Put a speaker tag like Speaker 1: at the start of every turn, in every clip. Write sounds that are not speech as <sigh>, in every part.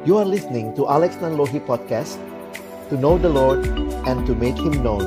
Speaker 1: You are listening to Alex Nanlohi Podcast To know the Lord and to make Him known.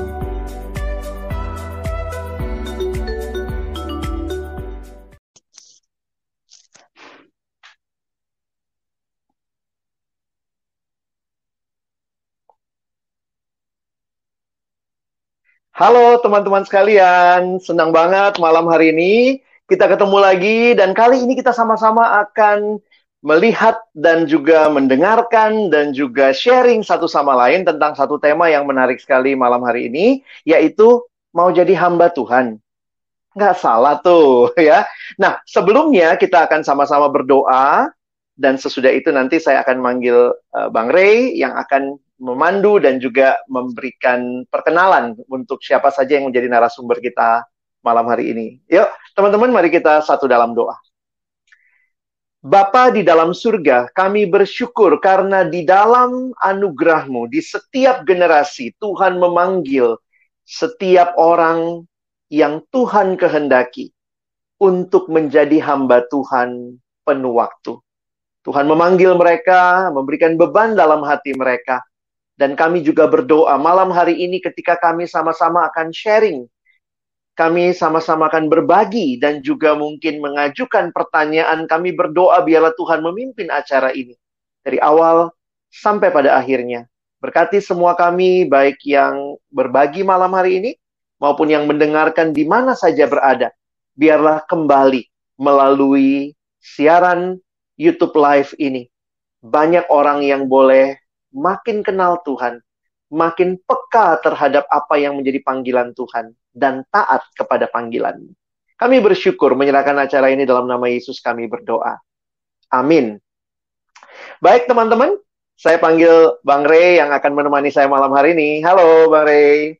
Speaker 1: Halo teman-teman sekalian, senang banget malam hari ini kita ketemu lagi dan kali ini kita sama-sama akan melihat dan juga mendengarkan dan juga sharing satu sama lain tentang satu tema yang menarik sekali malam hari ini, yaitu mau jadi hamba Tuhan. Nggak salah tuh <laughs> ya. Nah, sebelumnya kita akan sama-sama berdoa dan sesudah itu nanti saya akan manggil uh, Bang Ray yang akan memandu dan juga memberikan perkenalan untuk siapa saja yang menjadi narasumber kita malam hari ini. Yuk, teman-teman mari kita satu dalam doa. Bapa di dalam surga, kami bersyukur karena di dalam anugerahmu, di setiap generasi, Tuhan memanggil setiap orang yang Tuhan kehendaki untuk menjadi hamba Tuhan penuh waktu. Tuhan memanggil mereka, memberikan beban dalam hati mereka. Dan kami juga berdoa malam hari ini ketika kami sama-sama akan sharing kami sama-sama akan berbagi dan juga mungkin mengajukan pertanyaan. Kami berdoa biarlah Tuhan memimpin acara ini dari awal sampai pada akhirnya. Berkati semua kami, baik yang berbagi malam hari ini maupun yang mendengarkan di mana saja berada. Biarlah kembali melalui siaran YouTube Live ini. Banyak orang yang boleh makin kenal Tuhan, makin peka terhadap apa yang menjadi panggilan Tuhan dan taat kepada panggilan. Kami bersyukur menyerahkan acara ini dalam nama Yesus kami berdoa. Amin. Baik teman-teman, saya panggil Bang Ray yang akan menemani saya malam hari ini. Halo Bang Ray.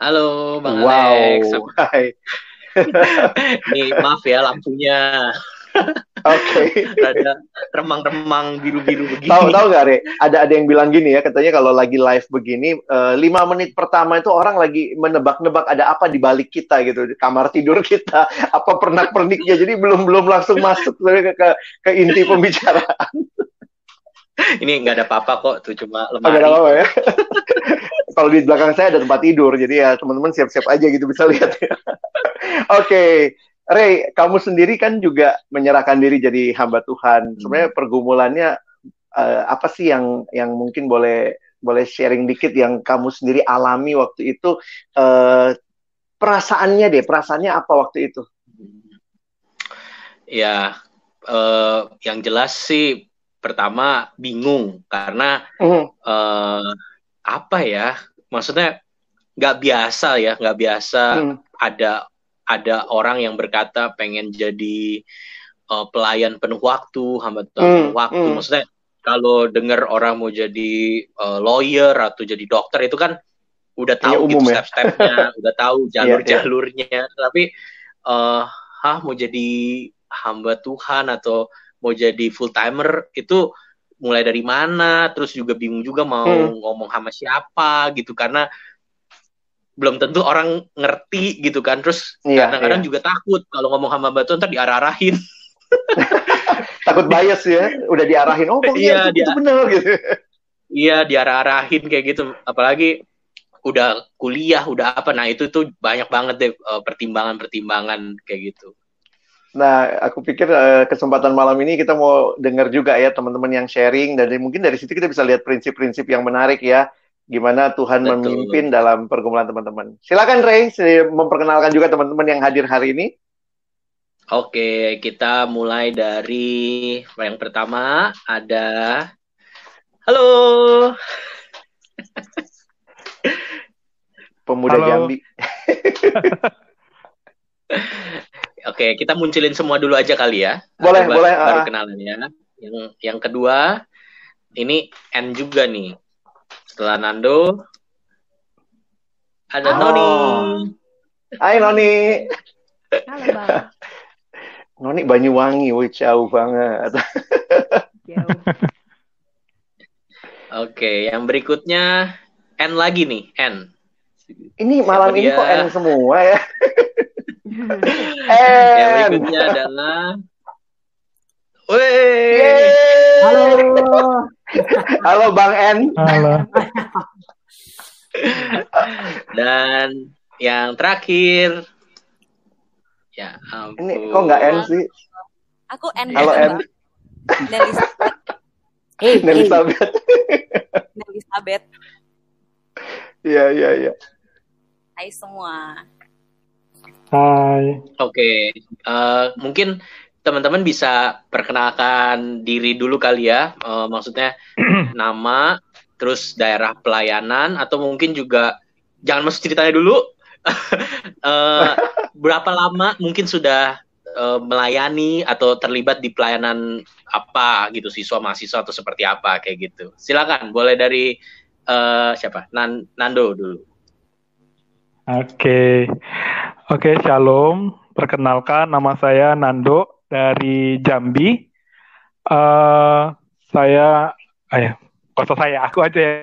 Speaker 2: Halo Bang
Speaker 1: wow.
Speaker 2: Alex. <laughs> Hai. Nih, maaf ya lampunya.
Speaker 1: Oke.
Speaker 2: Okay. Ada remang-remang biru-biru begini.
Speaker 1: Tahu tahu gak, Re? Ada ada yang bilang gini ya, katanya kalau lagi live begini, uh, lima menit pertama itu orang lagi menebak-nebak ada apa di balik kita gitu, di kamar tidur kita, <laughs> apa pernak-perniknya. Jadi belum belum langsung masuk ke ke, ke inti pembicaraan.
Speaker 2: Ini nggak ada apa-apa kok, tuh cuma
Speaker 1: lemari. Ada apa ya? <laughs> kalau di belakang saya ada tempat tidur, jadi ya teman-teman siap-siap aja gitu bisa lihat ya. <laughs> Oke, okay. Ray, kamu sendiri kan juga menyerahkan diri jadi hamba Tuhan. Hmm. Sebenarnya pergumulannya uh, apa sih yang yang mungkin boleh boleh sharing dikit yang kamu sendiri alami waktu itu uh, perasaannya deh, perasaannya apa waktu itu?
Speaker 2: Ya, uh, yang jelas sih pertama bingung karena uh. Uh, apa ya, maksudnya nggak biasa ya, nggak biasa hmm. ada ada orang yang berkata pengen jadi uh, pelayan penuh waktu, hamba Tuhan mm, penuh waktu. Mm. Maksudnya kalau dengar orang mau jadi uh, lawyer atau jadi dokter itu kan udah tahu gitu ya? step-stepnya, <laughs> udah tahu iya, jalur-jalurnya. yeah, yeah. Tapi uh, hah mau jadi hamba Tuhan atau mau jadi full timer itu mulai dari mana? Terus juga bingung juga mau mm. ngomong sama siapa gitu karena belum tentu orang ngerti gitu kan. Terus iya, kadang-kadang iya. juga takut kalau ngomong sama batu ntar diarah-arahin. <laughs>
Speaker 1: Takut bias ya udah diarahin oh pokoknya iya, itu, dia, itu benar <laughs> gitu.
Speaker 2: Iya diarah-arahin kayak gitu. Apalagi udah kuliah udah apa nah itu tuh banyak banget deh eh, pertimbangan-pertimbangan kayak gitu.
Speaker 1: Nah, aku pikir uh, kesempatan malam ini kita mau dengar juga ya teman-teman yang sharing dan mungkin dari situ kita bisa lihat prinsip-prinsip yang menarik ya gimana Tuhan Betul. memimpin dalam pergumulan teman-teman. Silakan Ray, memperkenalkan juga teman-teman yang hadir hari ini.
Speaker 2: Oke, kita mulai dari yang pertama ada Halo. <laughs>
Speaker 1: Pemuda Halo. Jambi. <laughs>
Speaker 2: Oke, kita munculin semua dulu aja kali ya.
Speaker 1: Boleh, baru, boleh.
Speaker 2: Baru uh. kenalan ya. Yang yang kedua ini N juga nih. Setelah Nando, ada oh. Noni.
Speaker 1: Hai Noni.
Speaker 3: Halo Bang. <laughs>
Speaker 1: Noni Banyuwangi, wih jauh banget.
Speaker 2: Jauh. Oke, yang berikutnya N lagi nih, N.
Speaker 1: Ini malam ini kok N semua ya? <laughs>
Speaker 2: N. Yang berikutnya adalah
Speaker 1: Wey.
Speaker 4: Halo. <laughs> <laughs>
Speaker 1: Halo Bang N.
Speaker 5: Halo. <laughs>
Speaker 2: Dan yang terakhir, ya ampun.
Speaker 1: Ini kok nggak N sih?
Speaker 3: Aku N.
Speaker 1: Halo N.
Speaker 3: Nelisabeth.
Speaker 4: Eh, eh,
Speaker 1: Elizabeth.
Speaker 3: Nelisabeth.
Speaker 1: Iya iya iya.
Speaker 3: Hai semua.
Speaker 5: Hai.
Speaker 2: Oke, eh, mungkin teman-teman bisa perkenalkan diri dulu kali ya. Eh, maksudnya <clears throat> nama, terus daerah pelayanan, atau mungkin juga jangan masuk ceritanya dulu. <laughs> Eh, berapa lama mungkin sudah eh, melayani atau terlibat di pelayanan apa gitu siswa mahasiswa atau seperti apa kayak gitu. Silakan, boleh dari eh, siapa? Nan Nando dulu.
Speaker 5: Oke. Oke, Shalom. Perkenalkan nama saya Nando dari Jambi. Eh saya ayo, kok saya aku aja ya.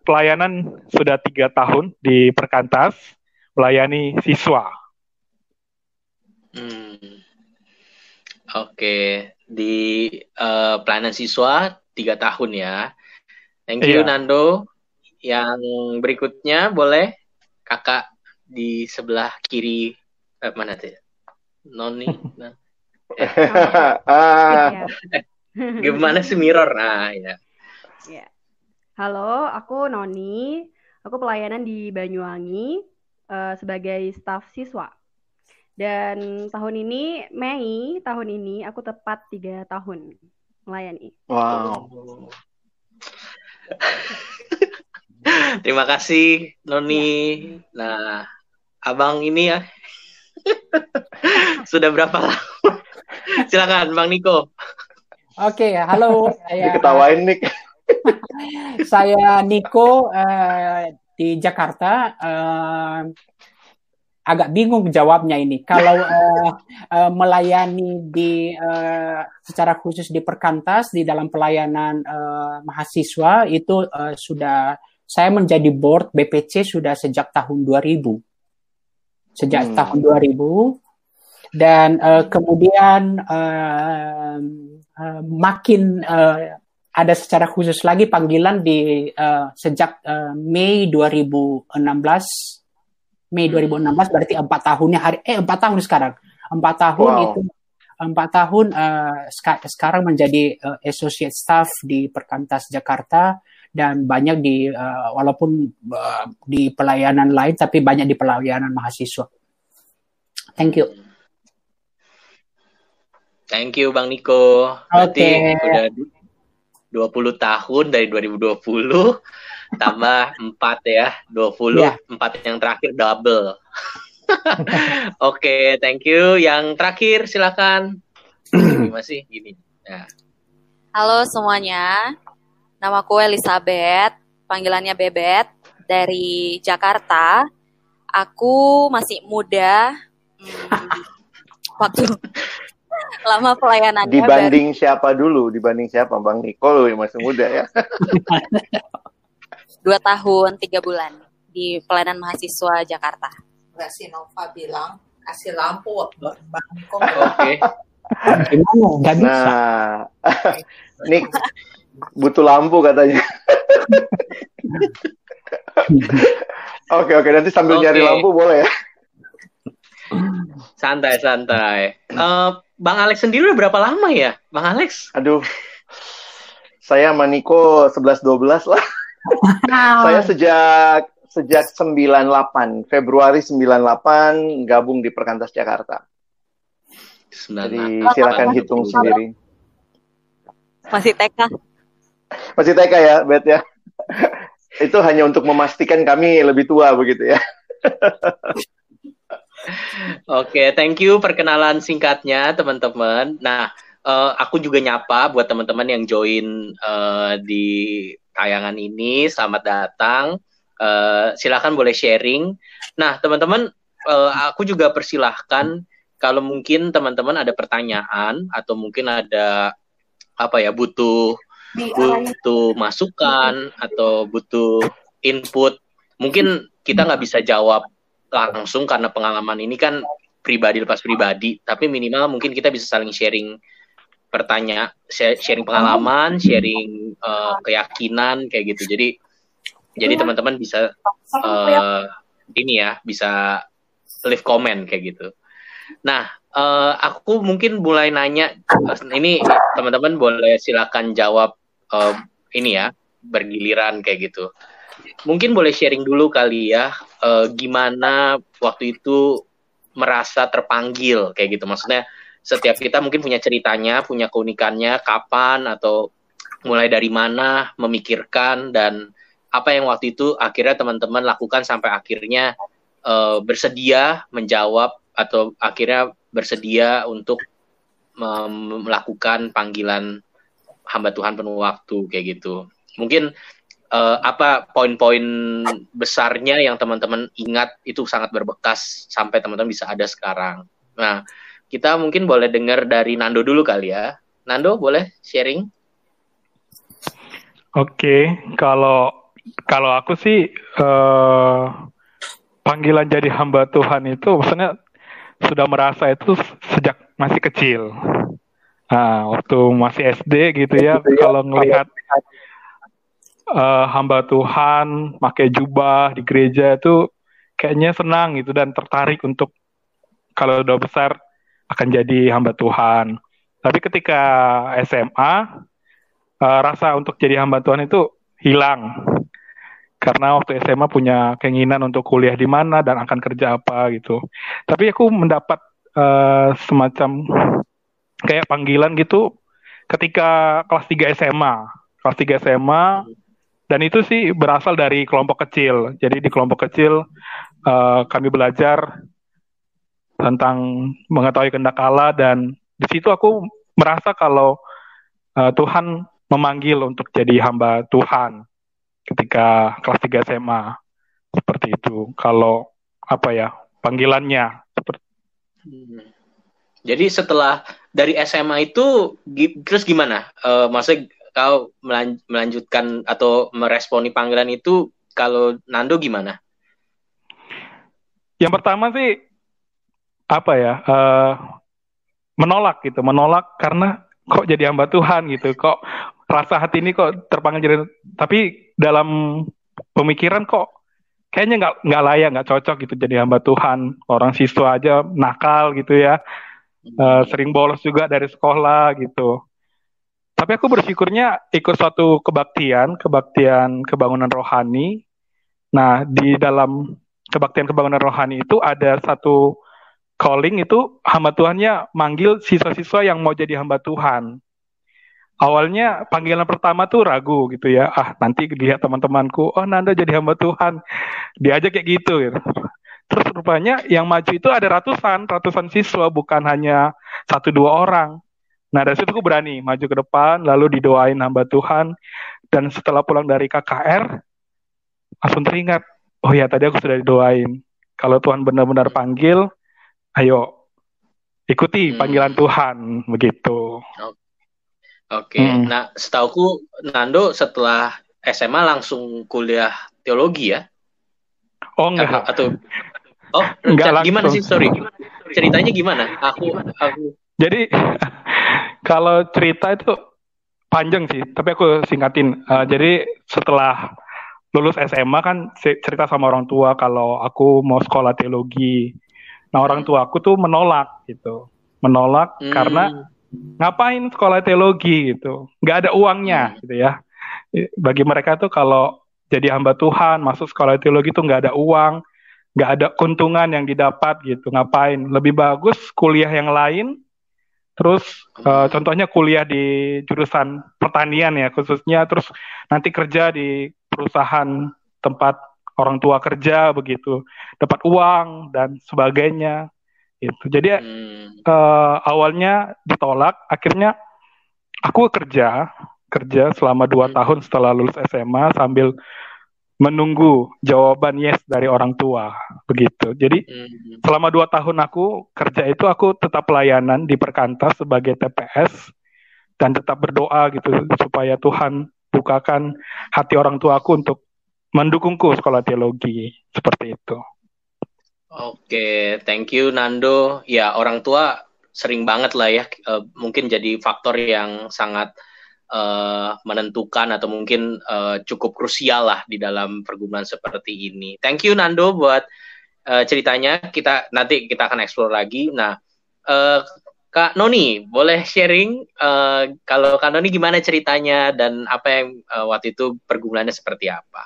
Speaker 5: Pelayanan sudah tiga tahun di Perkantas, melayani siswa.
Speaker 2: Hmm. Oke, di eh, pelayanan siswa tiga tahun ya. Thank you
Speaker 5: Iya.
Speaker 2: Nando. Yang berikutnya boleh kakak di sebelah kiri eh, mana tuh? Noni. Nah, <laughs>
Speaker 1: ah,
Speaker 2: gimana sih mirror? Nah, ya.
Speaker 6: Ya. Halo, aku Noni. Aku pelayanan di Banyuwangi eh, sebagai staf siswa. Dan tahun ini, Mei tahun ini, aku tepat tiga tahun melayani.
Speaker 1: wow.
Speaker 2: Terima kasih Noni. Nah, abang ini ya <laughs> sudah berapa lama? <laughs> Silakan Bang Niko.
Speaker 4: Oke, halo. Saya
Speaker 1: Diketawain nih. <laughs>
Speaker 4: saya Niko eh, di Jakarta. Eh, agak bingung jawabnya ini. Kalau eh, eh, melayani di eh, secara khusus di Perkantas di dalam pelayanan eh, mahasiswa itu eh, sudah saya menjadi board BPC sudah sejak tahun 2000. Sejak
Speaker 1: Hmm.
Speaker 4: tahun 2000 dan eh, kemudian eh, eh, makin eh, ada secara khusus lagi panggilan di eh, sejak eh, Mei 2016 Mei 2016 berarti empat tahunnya hari eh empat tahun sekarang. Empat tahun
Speaker 1: Wow.
Speaker 4: itu empat tahun seka- sekarang menjadi eh, associate staff di Perkantas Jakarta dan banyak di eh, walaupun eh, di pelayanan lain tapi banyak di pelayanan mahasiswa. Thank you.
Speaker 2: Thank you Bang Niko. Berarti
Speaker 4: Oke.
Speaker 2: udah du- 20 tahun dari 2020 tambah <laughs> 4 ya, 20.
Speaker 4: Iya.
Speaker 2: 4 yang terakhir double. <laughs> Oke, thank you. Yang terakhir silakan. <clears throat> Masih gini. Ya.
Speaker 3: Halo semuanya. Namaku Elizabeth, panggilannya Bebet dari Jakarta. Aku masih muda. Hmm, waktu <laughs> lama pelayanannya baru
Speaker 1: Dibanding siapa dulu? Dibanding siapa? Bang Niko yang masih muda ya. <laughs>
Speaker 3: dua tahun tiga bulan di pelayanan mahasiswa Jakarta.
Speaker 7: Mbak Sinova bilang kasih lampu Bang Niko
Speaker 2: Oke.
Speaker 4: Gimana? Gak bisa.
Speaker 1: Nah, <laughs> Nik butuh lampu katanya. <laughs> Oke oke nanti sambil
Speaker 2: Oke.
Speaker 1: nyari lampu boleh ya.
Speaker 2: Santai, santai. Eh, Bang Alex sendiri udah berapa lama ya? Bang Alex?
Speaker 1: Aduh. Saya sama Niko 11 12 lah. Saya sejak sejak 98 Februari 98 gabung di Perkantas Jakarta. Jadi
Speaker 2: 98.
Speaker 1: silakan hitung sendiri.
Speaker 3: Masih TK.
Speaker 1: Masih TK ya, Bet ya. <laughs> Itu hanya untuk memastikan kami lebih tua begitu ya. <laughs>
Speaker 2: Oke, thank you perkenalan singkatnya teman-teman. Nah, eh, aku juga nyapa buat teman-teman yang join eh, di tayangan ini. Selamat datang. Eh, silakan boleh sharing. Nah, teman-teman, eh, aku juga persilahkan kalau mungkin teman-teman ada pertanyaan atau mungkin ada apa ya butuh butuh masukan atau butuh input mungkin kita nggak bisa jawab langsung karena pengalaman ini kan pribadi lepas pribadi, tapi minimal mungkin kita bisa saling sharing pertanyaan, sharing pengalaman, sharing uh, keyakinan kayak gitu. Jadi jadi teman-teman bisa uh, ini ya, bisa leave comment kayak gitu. Nah, uh, aku mungkin mulai nanya ini teman-teman boleh silakan jawab uh, ini ya bergiliran kayak gitu. Mungkin boleh sharing dulu kali ya, uh, gimana waktu itu merasa terpanggil kayak gitu. Maksudnya setiap kita mungkin punya ceritanya, punya keunikannya, kapan atau mulai dari mana memikirkan dan apa yang waktu itu akhirnya teman-teman lakukan sampai akhirnya uh, bersedia menjawab atau akhirnya bersedia untuk melakukan panggilan hamba Tuhan penuh waktu kayak gitu. Mungkin uh, apa poin-poin besarnya yang teman-teman ingat itu sangat berbekas sampai teman-teman bisa ada sekarang. Nah, kita mungkin boleh dengar dari Nando dulu kali ya. Nando boleh sharing?
Speaker 5: Oke, kalau kalau aku sih uh, panggilan jadi hamba Tuhan itu maksudnya sudah merasa itu sejak masih kecil. Nah, waktu masih SD gitu ya, gitu ya kalau ngelihat uh, hamba Tuhan pakai jubah di gereja itu kayaknya senang gitu dan tertarik untuk kalau udah besar akan jadi hamba Tuhan. Tapi ketika SMA uh, eh, rasa untuk jadi hamba Tuhan itu hilang karena waktu SMA punya keinginan untuk kuliah di mana dan akan kerja apa gitu. Tapi aku mendapat uh, semacam kayak panggilan gitu ketika kelas 3 SMA. Kelas 3 SMA dan itu sih berasal dari kelompok kecil. Jadi di kelompok kecil uh, kami belajar tentang mengetahui kehendak Allah dan di situ aku merasa kalau uh, Tuhan memanggil untuk jadi hamba Tuhan ketika kelas 3 SMA seperti itu. Kalau apa ya panggilannya seperti.
Speaker 2: Hmm. Jadi setelah dari SMA itu terus gimana? Uh, maksudnya kau melanjutkan atau meresponi panggilan itu kalau Nando gimana?
Speaker 5: Yang pertama sih apa ya uh, menolak gitu, menolak karena kok jadi hamba Tuhan gitu, kok rasa hati ini kok terpanggil jadi, tapi dalam pemikiran kok kayaknya nggak nggak layak, nggak cocok gitu jadi hamba Tuhan, orang siswa aja nakal gitu ya, uh, sering bolos juga dari sekolah gitu tapi aku bersyukurnya ikut suatu kebaktian, kebaktian kebangunan rohani. Nah, di dalam kebaktian kebangunan rohani itu ada satu calling itu hamba Tuhannya manggil siswa-siswa yang mau jadi hamba Tuhan. Awalnya panggilan pertama tuh ragu gitu ya. Ah, nanti lihat teman-temanku, oh Nanda jadi hamba Tuhan. Diajak kayak gitu gitu. Terus rupanya yang maju itu ada ratusan, ratusan siswa bukan hanya satu dua orang. Nah dari situ aku berani maju ke depan, lalu didoain hamba Tuhan. Dan setelah pulang dari KKR, langsung teringat, oh ya tadi aku sudah didoain. Kalau Tuhan benar-benar panggil, ayo ikuti hmm. panggilan Tuhan, begitu.
Speaker 2: Oke, okay. hmm. nah setauku Nando setelah SMA langsung kuliah teologi ya?
Speaker 5: Oh enggak.
Speaker 2: Atau, oh enggak gimana sih sorry? Ceritanya gimana? Aku aku
Speaker 5: jadi <laughs> kalau cerita itu panjang sih, tapi aku singkatin. Uh, jadi setelah lulus SMA kan cerita sama orang tua kalau aku mau sekolah teologi. Nah orang tua aku tuh menolak gitu, menolak hmm. karena ngapain sekolah teologi gitu, nggak ada uangnya hmm. gitu ya. Bagi mereka tuh kalau jadi hamba Tuhan masuk sekolah teologi tuh nggak ada uang, nggak ada keuntungan yang didapat gitu, ngapain? Lebih bagus kuliah yang lain Terus uh, contohnya kuliah di jurusan pertanian ya khususnya, terus nanti kerja di perusahaan tempat orang tua kerja begitu, dapat uang dan sebagainya. Itu. Jadi hmm. uh, awalnya ditolak, akhirnya aku kerja kerja selama dua hmm. tahun setelah lulus SMA sambil menunggu jawaban yes dari orang tua begitu. Jadi hmm. selama dua tahun aku kerja itu aku tetap pelayanan di perkantas sebagai TPS dan tetap berdoa gitu supaya Tuhan bukakan hati orang tua aku untuk mendukungku sekolah teologi seperti itu.
Speaker 2: Oke, thank you Nando. Ya orang tua sering banget lah ya, uh, mungkin jadi faktor yang sangat uh, menentukan atau mungkin uh, cukup krusial lah di dalam pergumulan seperti ini. Thank you Nando buat uh, ceritanya. Kita nanti kita akan explore lagi. Nah, uh, Kak Noni, boleh sharing uh, kalau Kak Noni gimana ceritanya dan apa yang uh, waktu itu pergumulannya seperti apa?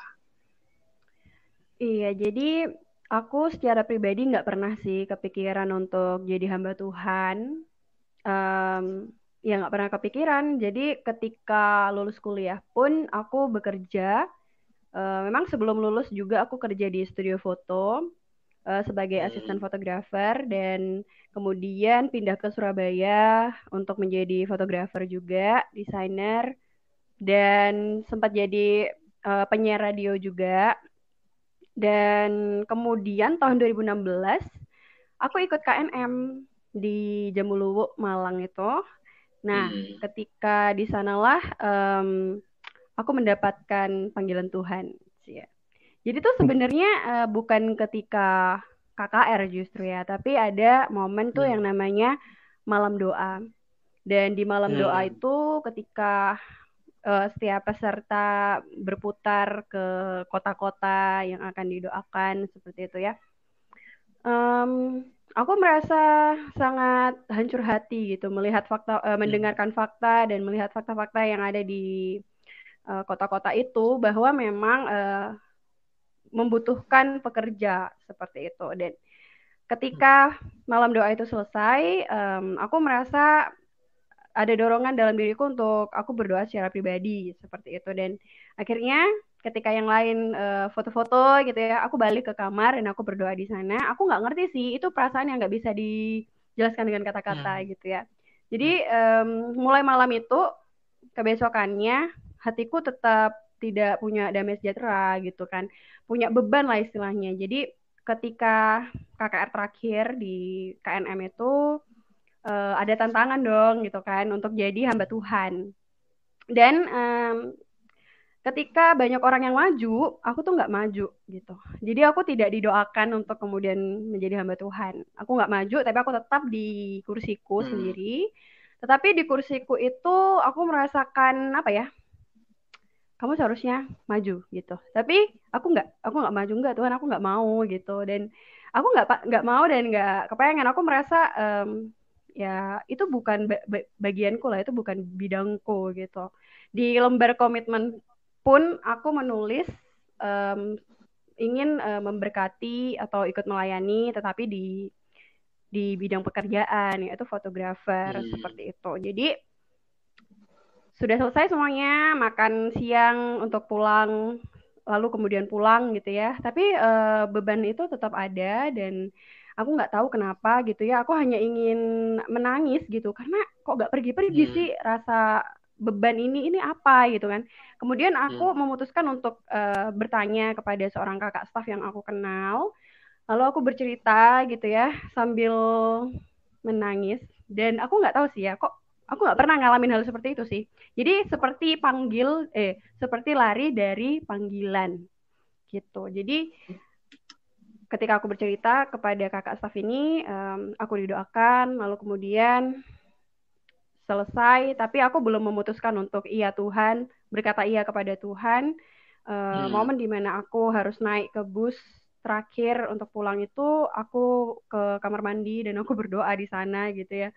Speaker 6: Iya, jadi aku secara pribadi nggak pernah sih kepikiran untuk jadi hamba Tuhan. Um, ya nggak pernah kepikiran. Jadi ketika lulus kuliah pun aku bekerja. Uh, memang sebelum lulus juga aku kerja di studio foto uh, sebagai hmm. asisten fotografer dan kemudian pindah ke Surabaya untuk menjadi fotografer juga, desainer dan sempat jadi uh, penyiar radio juga. Dan kemudian tahun 2016 aku ikut KNM di Jamuluwu Malang itu. Nah, hmm. ketika di sanalah um, aku mendapatkan panggilan Tuhan. Jadi tuh sebenarnya uh, bukan ketika KKR justru ya, tapi ada momen tuh hmm. yang namanya malam doa. Dan di malam hmm. doa itu ketika uh, setiap peserta berputar ke kota-kota yang akan didoakan seperti itu ya. Um, aku merasa sangat hancur hati gitu melihat fakta, uh, mendengarkan fakta dan melihat fakta-fakta yang ada di kota-kota uh, itu bahwa memang uh, membutuhkan pekerja seperti itu. Dan ketika malam doa itu selesai um, aku merasa ada dorongan dalam diriku untuk aku berdoa secara pribadi seperti itu. Dan akhirnya ketika yang lain uh, foto-foto gitu ya aku balik ke kamar dan aku berdoa di sana aku nggak ngerti sih itu perasaan yang nggak bisa dijelaskan dengan kata-kata hmm. gitu ya. Jadi um, mulai malam itu kebesokannya hatiku tetap tidak punya damai sejahtera gitu kan punya beban lah istilahnya. Jadi ketika KKR terakhir di KNM itu uh, ada tantangan dong gitu kan untuk jadi hamba Tuhan. Dan um, ketika banyak orang yang maju aku tuh nggak maju gitu. Jadi aku tidak didoakan untuk kemudian menjadi hamba Tuhan. Aku nggak maju tapi aku tetap di kursiku hmm. sendiri. Tetapi di kursiku itu aku merasakan apa ya kamu seharusnya maju gitu. Tapi aku nggak aku nggak maju. Nggak Tuhan aku nggak mau gitu. Dan aku nggak nggak mau dan nggak kepengen. Aku merasa um, ya itu bukan bagianku lah itu bukan bidangku gitu. Di lembar komitmen pun aku menulis um, ingin uh, memberkati atau ikut melayani tetapi di di bidang pekerjaan yaitu fotografer hmm. seperti itu jadi sudah selesai semuanya makan siang untuk pulang lalu kemudian pulang gitu ya tapi uh, beban itu tetap ada dan aku nggak tahu kenapa gitu ya aku hanya ingin menangis gitu karena kok nggak pergi-pergi hmm. sih rasa beban ini ini apa gitu kan kemudian aku hmm. memutuskan untuk uh, bertanya kepada seorang kakak staf yang aku kenal lalu aku bercerita gitu ya sambil menangis dan aku nggak tahu sih ya kok aku nggak pernah ngalamin hal seperti itu sih. Jadi seperti panggil, eh seperti lari dari panggilan gitu. Jadi ketika aku bercerita kepada kakak staff ini, um, aku didoakan, lalu kemudian selesai, tapi aku belum memutuskan untuk iya Tuhan, berkata iya kepada Tuhan. Uh, hmm. Momen di mana aku harus naik ke bus terakhir untuk pulang itu, aku ke kamar mandi dan aku berdoa di sana gitu ya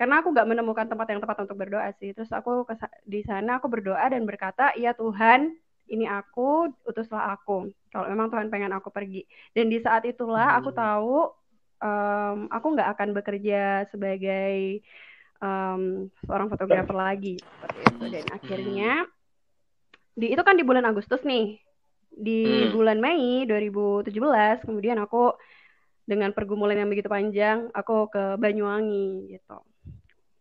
Speaker 6: karena aku nggak menemukan tempat yang tepat untuk berdoa sih terus aku di sana aku berdoa dan berkata ya Tuhan ini aku utuslah aku kalau memang Tuhan pengen aku pergi dan di saat itulah aku hmm. tahu um, aku nggak akan bekerja sebagai um, seorang fotografer lagi seperti itu dan hmm. akhirnya di itu kan di bulan Agustus nih di hmm. bulan Mei 2017 kemudian aku dengan pergumulan yang begitu panjang aku ke Banyuwangi gitu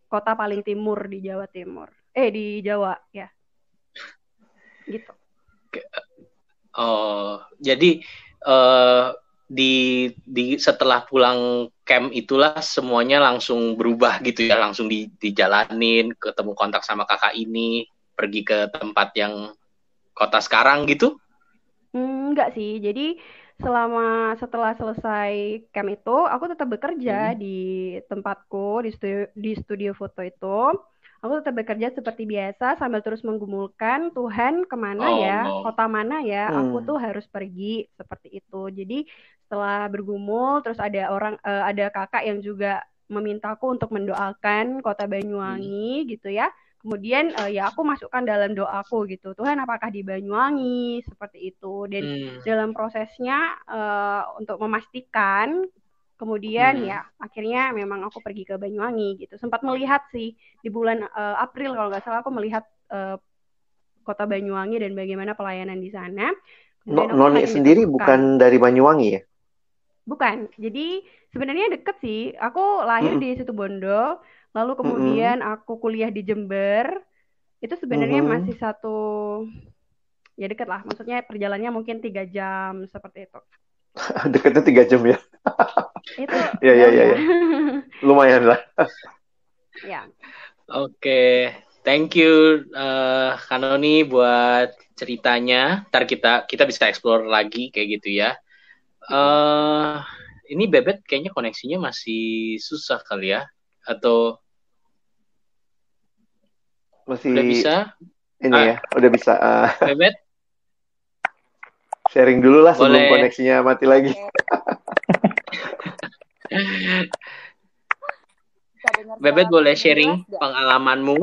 Speaker 6: kota paling timur di Jawa Timur. Eh di Jawa ya. Gitu.
Speaker 2: Oh, jadi uh, di di setelah pulang camp itulah semuanya langsung berubah gitu ya, langsung di dijalanin, ketemu kontak sama kakak ini, pergi ke tempat yang kota sekarang gitu?
Speaker 6: Hmm, enggak sih. Jadi selama setelah selesai camp itu aku tetap bekerja hmm. di tempatku di studio di studio foto itu aku tetap bekerja seperti biasa sambil terus menggumulkan Tuhan ke mana oh, ya no. kota mana ya hmm. aku tuh harus pergi seperti itu jadi setelah bergumul terus ada orang uh, ada kakak yang juga memintaku untuk mendoakan kota Banyuwangi hmm. gitu ya. Kemudian uh, ya aku masukkan dalam doaku gitu Tuhan apakah di Banyuwangi? Seperti itu. Dan hmm. dalam prosesnya uh, untuk memastikan kemudian hmm. ya akhirnya memang aku pergi ke Banyuwangi gitu. Sempat melihat sih di bulan uh, April kalau nggak salah aku melihat uh, kota Banyuwangi dan bagaimana pelayanan di sana.
Speaker 1: No, Noni sendiri bukan dari Banyuwangi ya
Speaker 6: bukan. Jadi sebenarnya deket sih. Aku lahir hmm. di situ Bondo lalu kemudian mm -hmm. aku kuliah di Jember. Itu sebenarnya mm -hmm. masih satu ya deket lah. Maksudnya perjalannya mungkin tiga jam seperti itu. <laughs>
Speaker 1: Deketnya tiga jam ya?
Speaker 6: Itu <laughs>
Speaker 1: ya ya ya, ya. lumayan lah.
Speaker 6: Ya.
Speaker 2: Oke. Okay. thank you uh, Kanoni buat ceritanya. Ntar kita kita bisa explore lagi kayak gitu ya uh, ini bebet kayaknya koneksinya masih susah kali ya atau
Speaker 1: masih
Speaker 2: udah bisa?
Speaker 1: Ini ah. ya, udah bisa. Uh,
Speaker 2: Bebet?
Speaker 1: Sharing dulu lah sebelum Boleh. koneksinya mati lagi. <laughs>
Speaker 2: Bebet boleh sharing jelas, pengalamanmu?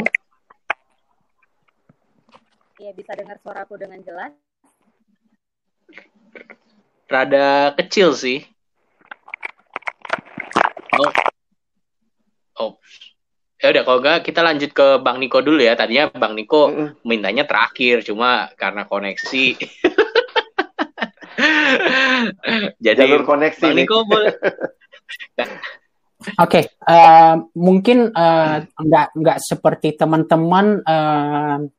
Speaker 3: Iya, bisa dengar suaraku dengan jelas.
Speaker 2: Rada kecil sih. Oh, Oh, ya udah kalau enggak kita lanjut ke Bang Niko dulu ya. Tadinya Bang Niko mm mintanya terakhir, cuma karena koneksi. <laughs>
Speaker 1: Jadi jalur koneksi.
Speaker 2: Bang Niko boleh. <laughs>
Speaker 4: Oke, okay, uh, mungkin uh, nggak nggak seperti teman-teman. Uh,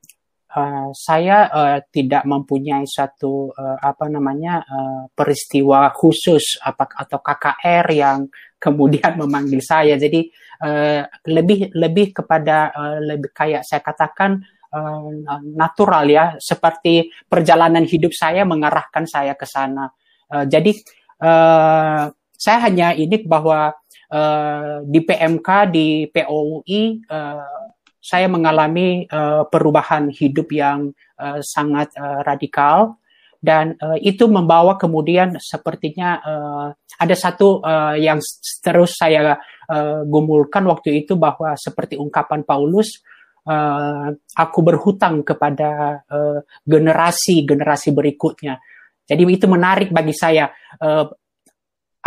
Speaker 4: uh, saya uh, tidak mempunyai satu uh, apa namanya uh, peristiwa khusus apa atau KKR yang <laughs> kemudian memanggil saya. Jadi uh, lebih lebih kepada uh, lebih kayak saya katakan uh, natural ya, seperti perjalanan hidup saya mengarahkan saya ke sana. Uh, jadi uh, saya hanya ini bahwa uh, di PMK di POUI uh, saya mengalami uh, perubahan hidup yang uh, sangat uh, radikal. Dan uh, itu membawa kemudian sepertinya uh, ada satu uh, yang terus saya uh, gumulkan waktu itu bahwa seperti ungkapan Paulus uh, aku berhutang kepada uh, generasi generasi berikutnya. Jadi itu menarik bagi saya uh,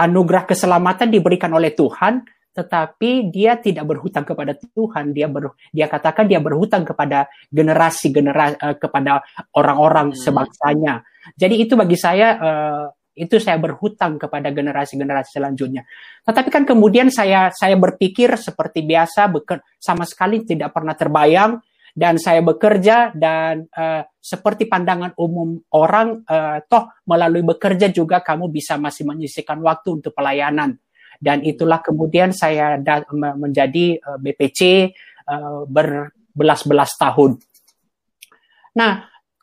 Speaker 4: anugerah keselamatan diberikan oleh Tuhan tetapi dia tidak berhutang kepada Tuhan dia ber, dia katakan dia berhutang kepada generasi generasi uh, kepada orang-orang hmm. sebangsanya jadi itu bagi saya uh, itu saya berhutang kepada generasi-generasi selanjutnya. Tetapi kan kemudian saya saya berpikir seperti biasa beker, sama sekali tidak pernah terbayang dan saya bekerja dan uh, seperti pandangan umum orang uh, toh melalui bekerja juga kamu bisa masih menyisihkan waktu untuk pelayanan dan itulah kemudian saya menjadi uh, BPC uh, berbelas-belas tahun. Nah,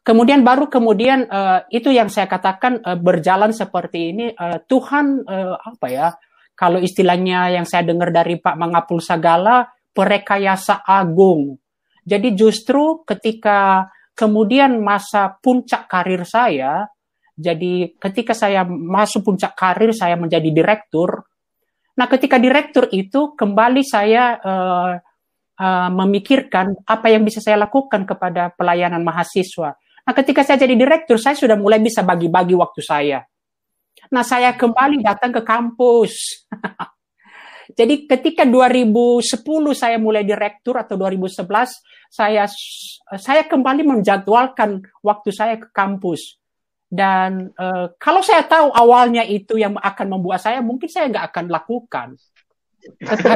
Speaker 4: Kemudian baru kemudian uh, itu yang saya katakan berjalan seperti ini uh, Tuhan uh, apa ya kalau istilahnya yang saya dengar dari Pak Mangapul Sagala perekayasa agung. Jadi justru ketika kemudian masa puncak karir saya, jadi ketika saya masuk puncak karir saya menjadi direktur. Nah, ketika direktur itu kembali saya uh, uh, memikirkan apa yang bisa saya lakukan kepada pelayanan mahasiswa. Nah, ketika saya jadi direktur, saya sudah mulai bisa bagi-bagi waktu saya. Nah, saya kembali datang ke kampus. <laughs> jadi ketika 2010 saya mulai direktur atau 2011, saya saya kembali menjadwalkan waktu saya ke kampus. Dan uh, kalau saya tahu awalnya itu yang akan membuat saya, mungkin saya nggak akan lakukan. <laughs>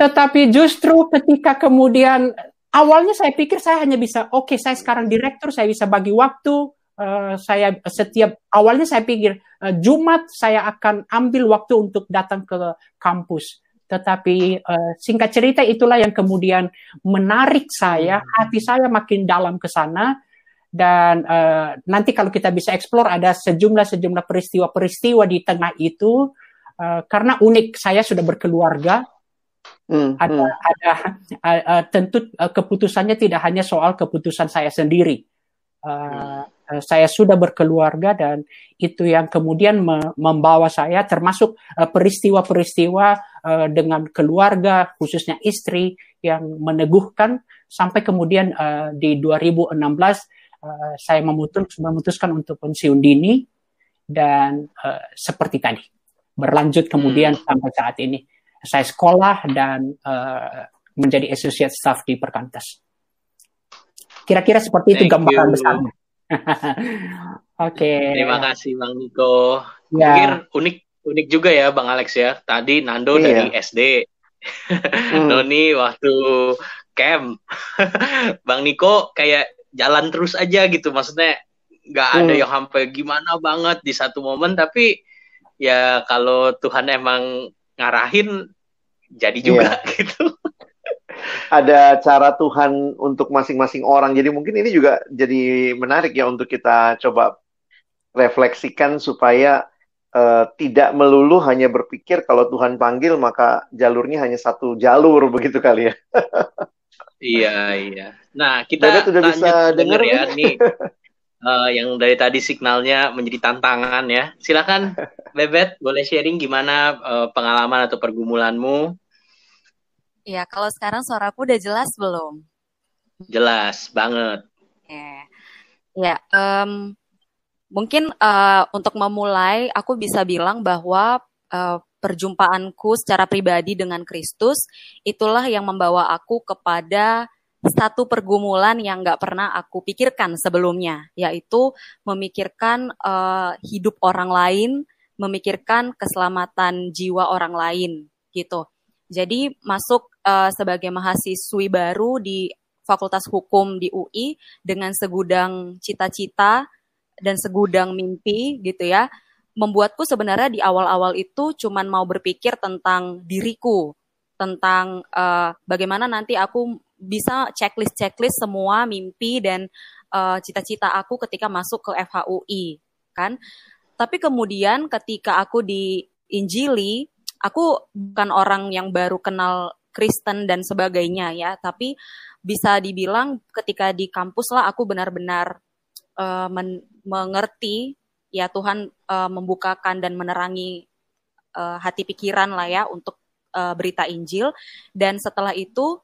Speaker 4: Tetapi justru ketika kemudian awalnya saya pikir saya hanya bisa oke okay, saya sekarang direktur saya bisa bagi waktu uh, saya setiap awalnya saya pikir uh, Jumat saya akan ambil waktu untuk datang ke kampus tetapi uh, singkat cerita itulah yang kemudian menarik saya. Hati saya makin dalam ke sana. Dan uh, nanti kalau kita bisa eksplor ada sejumlah sejumlah peristiwa-peristiwa di tengah itu. Uh, karena unik saya sudah berkeluarga. Hmm, ada hmm. ada uh, uh, tentu uh, keputusannya tidak hanya soal keputusan saya sendiri. Uh, saya sudah berkeluarga dan itu yang kemudian me membawa saya termasuk peristiwa-peristiwa uh, dengan keluarga khususnya istri yang meneguhkan sampai kemudian uh, di 2016 uh, saya memutus, memutuskan untuk pensiun dini dan uh, seperti tadi berlanjut kemudian hmm. sampai saat ini saya sekolah dan uh, menjadi associate staff di Perkantas. Kira-kira seperti itu gambaran besarnya. <laughs>
Speaker 2: Oke. okay. Terima kasih Bang Niko. Ya. unik unik juga ya Bang Alex ya. Tadi Nando iya. dari SD. hmm. <laughs> Noni waktu camp. <laughs> Bang Niko kayak jalan terus aja gitu maksudnya nggak ada hmm. yang sampai gimana banget di satu momen tapi ya kalau Tuhan emang ngarahin jadi juga yeah. <laughs> gitu
Speaker 1: ada cara Tuhan untuk masing-masing orang jadi mungkin ini juga jadi menarik ya untuk kita coba refleksikan supaya uh, tidak melulu hanya berpikir kalau Tuhan panggil maka jalurnya hanya satu jalur <laughs> begitu kali ya
Speaker 2: iya iya Nah, kita Bebet udah bisa dengar ya nih. Uh, <laughs> yang dari tadi signalnya menjadi tantangan ya. Silakan Bebet, boleh sharing gimana uh, pengalaman atau pergumulanmu?
Speaker 3: Ya, kalau sekarang suaraku udah jelas belum?
Speaker 2: Jelas banget.
Speaker 3: Ya, ya um, mungkin uh, untuk memulai, aku bisa bilang bahwa uh, perjumpaanku secara pribadi dengan Kristus itulah yang membawa aku kepada satu pergumulan yang nggak pernah aku pikirkan sebelumnya, yaitu memikirkan uh, hidup orang lain, memikirkan keselamatan jiwa orang lain, gitu. Jadi masuk uh, sebagai mahasiswi baru di Fakultas Hukum di UI dengan segudang cita-cita dan segudang mimpi, gitu ya, membuatku sebenarnya di awal-awal itu cuman mau berpikir tentang diriku, tentang uh, bagaimana nanti aku bisa checklist-checklist semua mimpi dan uh, cita-cita aku ketika masuk ke FHUI kan. Tapi kemudian ketika aku di Injili, aku bukan orang yang baru kenal Kristen dan sebagainya ya, tapi bisa dibilang ketika di kampus lah aku benar-benar uh, men mengerti ya Tuhan uh, membukakan dan menerangi uh, hati pikiran lah ya untuk uh, berita Injil dan setelah itu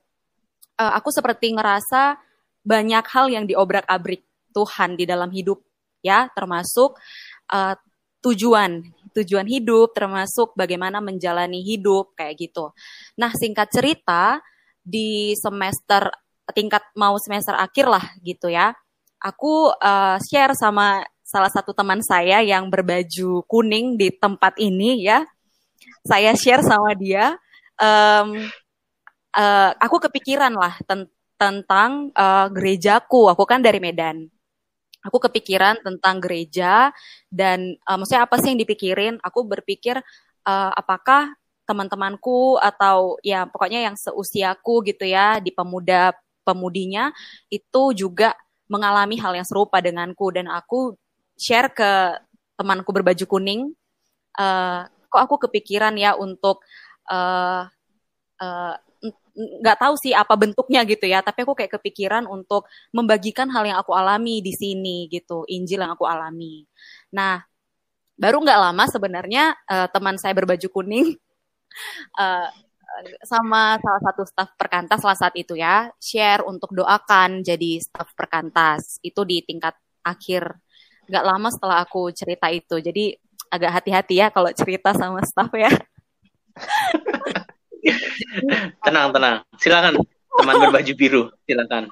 Speaker 3: uh, aku seperti ngerasa banyak hal yang diobrak-abrik Tuhan di dalam hidup ya, termasuk uh, tujuan tujuan hidup, termasuk bagaimana menjalani hidup kayak gitu. Nah, singkat cerita di semester tingkat mau semester akhir lah gitu ya. Aku uh, share sama salah satu teman saya yang berbaju kuning di tempat ini ya. Saya share sama dia um, uh, aku kepikiran lah ten tentang uh, gerejaku. Aku kan dari Medan. Aku kepikiran tentang gereja dan uh, maksudnya apa sih yang dipikirin? Aku berpikir uh, apakah teman-temanku atau ya pokoknya yang seusiaku gitu ya di pemuda pemudinya itu juga mengalami hal yang serupa denganku dan aku share ke temanku berbaju kuning uh, kok aku kepikiran ya untuk uh, uh, tahu sih apa bentuknya gitu ya tapi aku kayak kepikiran untuk membagikan hal yang aku alami di sini gitu Injil yang aku alami. Nah baru nggak lama sebenarnya uh, teman saya berbaju kuning uh, <laughs> sama salah satu staf perkantas lah saat itu ya share untuk doakan jadi staf perkantas itu di tingkat akhir nggak lama setelah aku cerita itu jadi agak hati-hati ya kalau cerita sama staf ya <laughs>
Speaker 2: tenang, tenang. Silakan teman berbaju biru, silakan.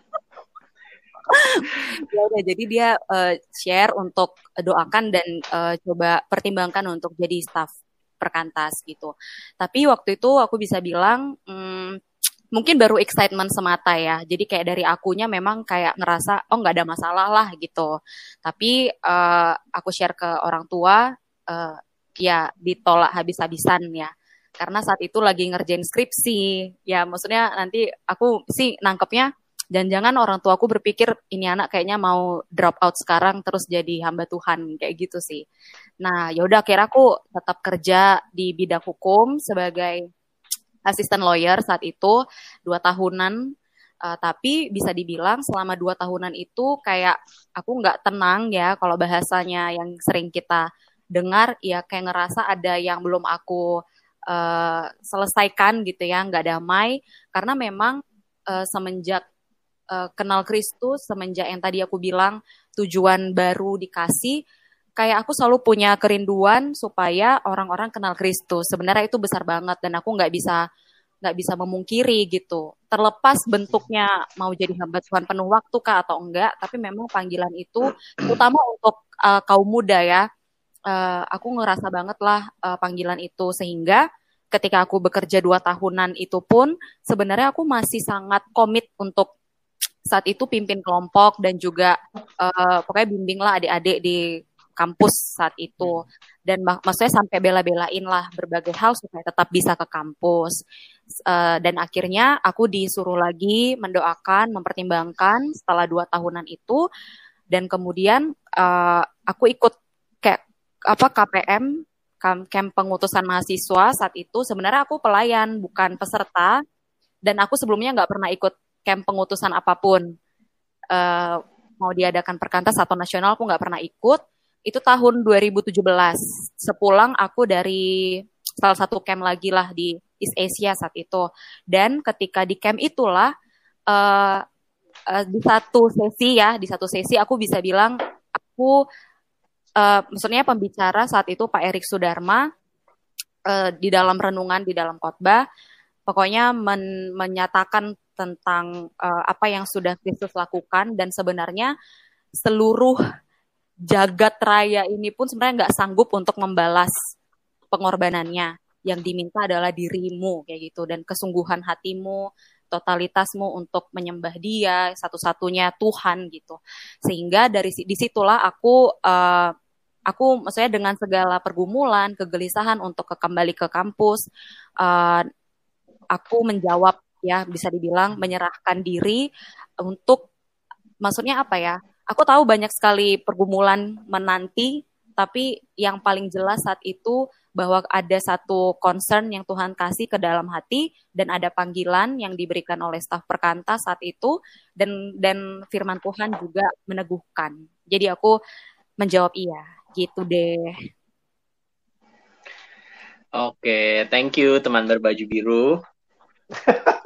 Speaker 3: ya udah jadi dia uh, share untuk doakan dan uh, coba pertimbangkan untuk jadi staff perkantas gitu. Tapi waktu itu aku bisa bilang hmm, mungkin baru excitement semata ya. Jadi kayak dari akunya memang kayak ngerasa oh nggak ada masalah lah gitu. Tapi uh, aku share ke orang tua uh, ya ditolak habis-habisan ya karena saat itu lagi ngerjain skripsi ya maksudnya nanti aku sih nangkepnya jangan-jangan orang tuaku berpikir ini anak kayaknya mau drop out sekarang terus jadi hamba Tuhan kayak gitu sih. Nah, yaudah akhirnya aku tetap kerja di bidang hukum sebagai asisten lawyer saat itu dua tahunan. Uh, tapi bisa dibilang selama dua tahunan itu kayak aku nggak tenang ya kalau bahasanya yang sering kita dengar ya kayak ngerasa ada yang belum aku uh, selesaikan gitu ya nggak damai karena memang uh, semenjak uh, kenal Kristus semenjak yang tadi aku bilang tujuan baru dikasih kayak aku selalu punya kerinduan supaya orang-orang kenal Kristus. Sebenarnya itu besar banget dan aku nggak bisa nggak bisa memungkiri gitu. Terlepas bentuknya mau jadi hamba Tuhan penuh waktu kah atau enggak tapi memang panggilan itu utama untuk uh, kaum muda ya. Uh, aku ngerasa banget lah uh, panggilan itu. Sehingga ketika aku bekerja dua tahunan itu pun sebenarnya aku masih sangat komit untuk saat itu pimpin kelompok dan juga uh, pokoknya bimbinglah adik-adik di kampus saat itu. Dan mak maksudnya sampai bela-belain lah berbagai hal supaya tetap bisa ke kampus. Uh, dan akhirnya aku disuruh lagi mendoakan mempertimbangkan setelah dua tahunan itu. Dan kemudian uh, aku ikut kayak apa KPM camp pengutusan mahasiswa saat itu. Sebenarnya aku pelayan bukan peserta. Dan aku sebelumnya nggak pernah ikut camp pengutusan apa pun. Uh, mau diadakan perkantas atau nasional aku nggak pernah ikut itu tahun 2017 sepulang aku dari salah satu camp lagi lah di East Asia saat itu. Dan ketika di camp itulah uh, uh, di satu sesi ya di satu sesi aku bisa bilang aku uh, maksudnya pembicara saat itu Pak Erik Sudarma uh, di dalam renungan di dalam khotbah pokoknya men menyatakan tentang uh, apa yang sudah Kristus lakukan. Dan sebenarnya seluruh jagat raya ini pun sebenarnya nggak sanggup untuk membalas pengorbanannya. Yang diminta adalah dirimu kayak gitu dan kesungguhan hatimu, totalitasmu untuk menyembah Dia satu-satunya Tuhan gitu. Sehingga dari di situlah aku uh, aku maksudnya dengan segala pergumulan, kegelisahan untuk ke kembali ke kampus, uh, aku menjawab ya bisa dibilang menyerahkan diri untuk maksudnya apa ya? Aku tahu banyak sekali pergumulan menanti, tapi yang paling jelas saat itu bahwa ada satu concern yang Tuhan kasih ke dalam hati dan ada panggilan yang diberikan oleh staf perkanta saat itu dan dan firman Tuhan juga meneguhkan. Jadi aku menjawab iya, gitu deh.
Speaker 2: Oke, thank you teman berbaju biru. <laughs>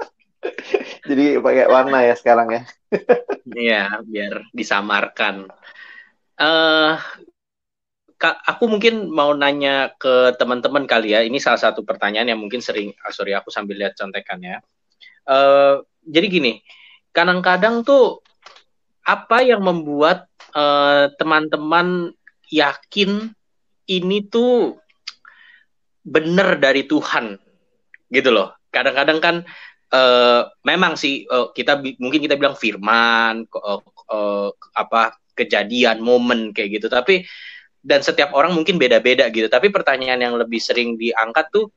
Speaker 1: Jadi pakai warna ya sekarang ya.
Speaker 2: Iya, biar disamarkan. Uh, aku mungkin mau nanya ke teman-teman kali ya. Ini salah satu pertanyaan yang mungkin sering, oh sorry aku sambil lihat contekannya. Uh, jadi gini, kadang-kadang tuh apa yang membuat eh, teman-teman uh, yakin ini tuh benar dari Tuhan, gitu loh. Kadang-kadang kan uh, memang sih uh, kita mungkin kita bilang firman uh, uh, apa kejadian momen kayak gitu. Tapi dan setiap orang mungkin beda-beda gitu. Tapi pertanyaan yang lebih sering diangkat tuh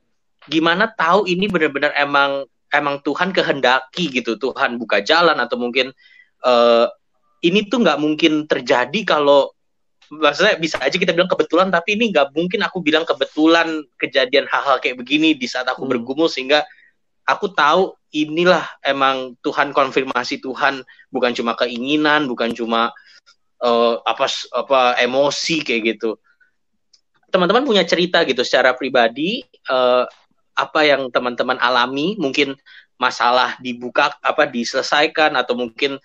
Speaker 2: gimana tahu ini benar-benar emang emang Tuhan kehendaki gitu? Tuhan buka jalan atau mungkin uh, ini tuh nggak mungkin terjadi kalau maksudnya bisa aja kita bilang kebetulan tapi ini nggak mungkin aku bilang kebetulan kejadian hal-hal kayak begini di saat aku hmm. bergumul sehingga aku tahu inilah emang Tuhan konfirmasi Tuhan bukan cuma keinginan bukan cuma uh, apa apa emosi kayak gitu. Teman-teman punya cerita gitu secara pribadi uh, apa yang teman-teman alami? Mungkin masalah dibuka apa diselesaikan atau mungkin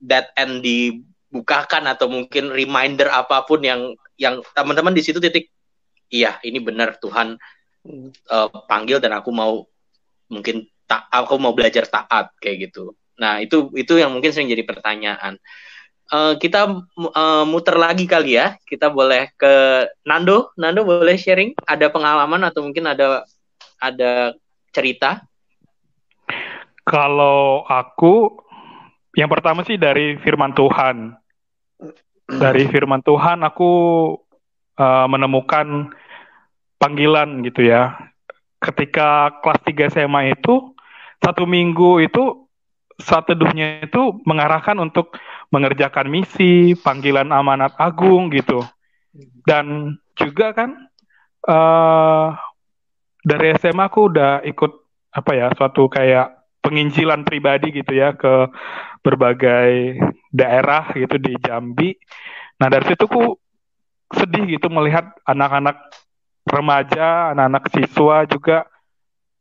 Speaker 2: that end dibukakan atau mungkin reminder apa pun yang yang teman-teman di situ titik iya ini benar Tuhan uh, panggil dan aku mau mungkin tak aku mau belajar taat kayak gitu. Nah, itu itu yang mungkin sering jadi pertanyaan. Uh, kita uh, muter lagi kali ya. Kita boleh ke Nando. Nando boleh sharing ada pengalaman atau mungkin ada ada cerita?
Speaker 5: Kalau aku yang pertama sih dari firman Tuhan. Dari firman Tuhan aku uh, menemukan panggilan gitu ya ketika kelas 3 SMA itu satu minggu itu saat teduhnya itu mengarahkan untuk mengerjakan misi, panggilan amanat agung gitu. Dan juga kan uh, dari SMA aku udah ikut apa ya suatu kayak penginjilan pribadi gitu ya ke berbagai daerah gitu di Jambi. Nah dari situ ku sedih gitu melihat anak-anak remaja, anak-anak siswa juga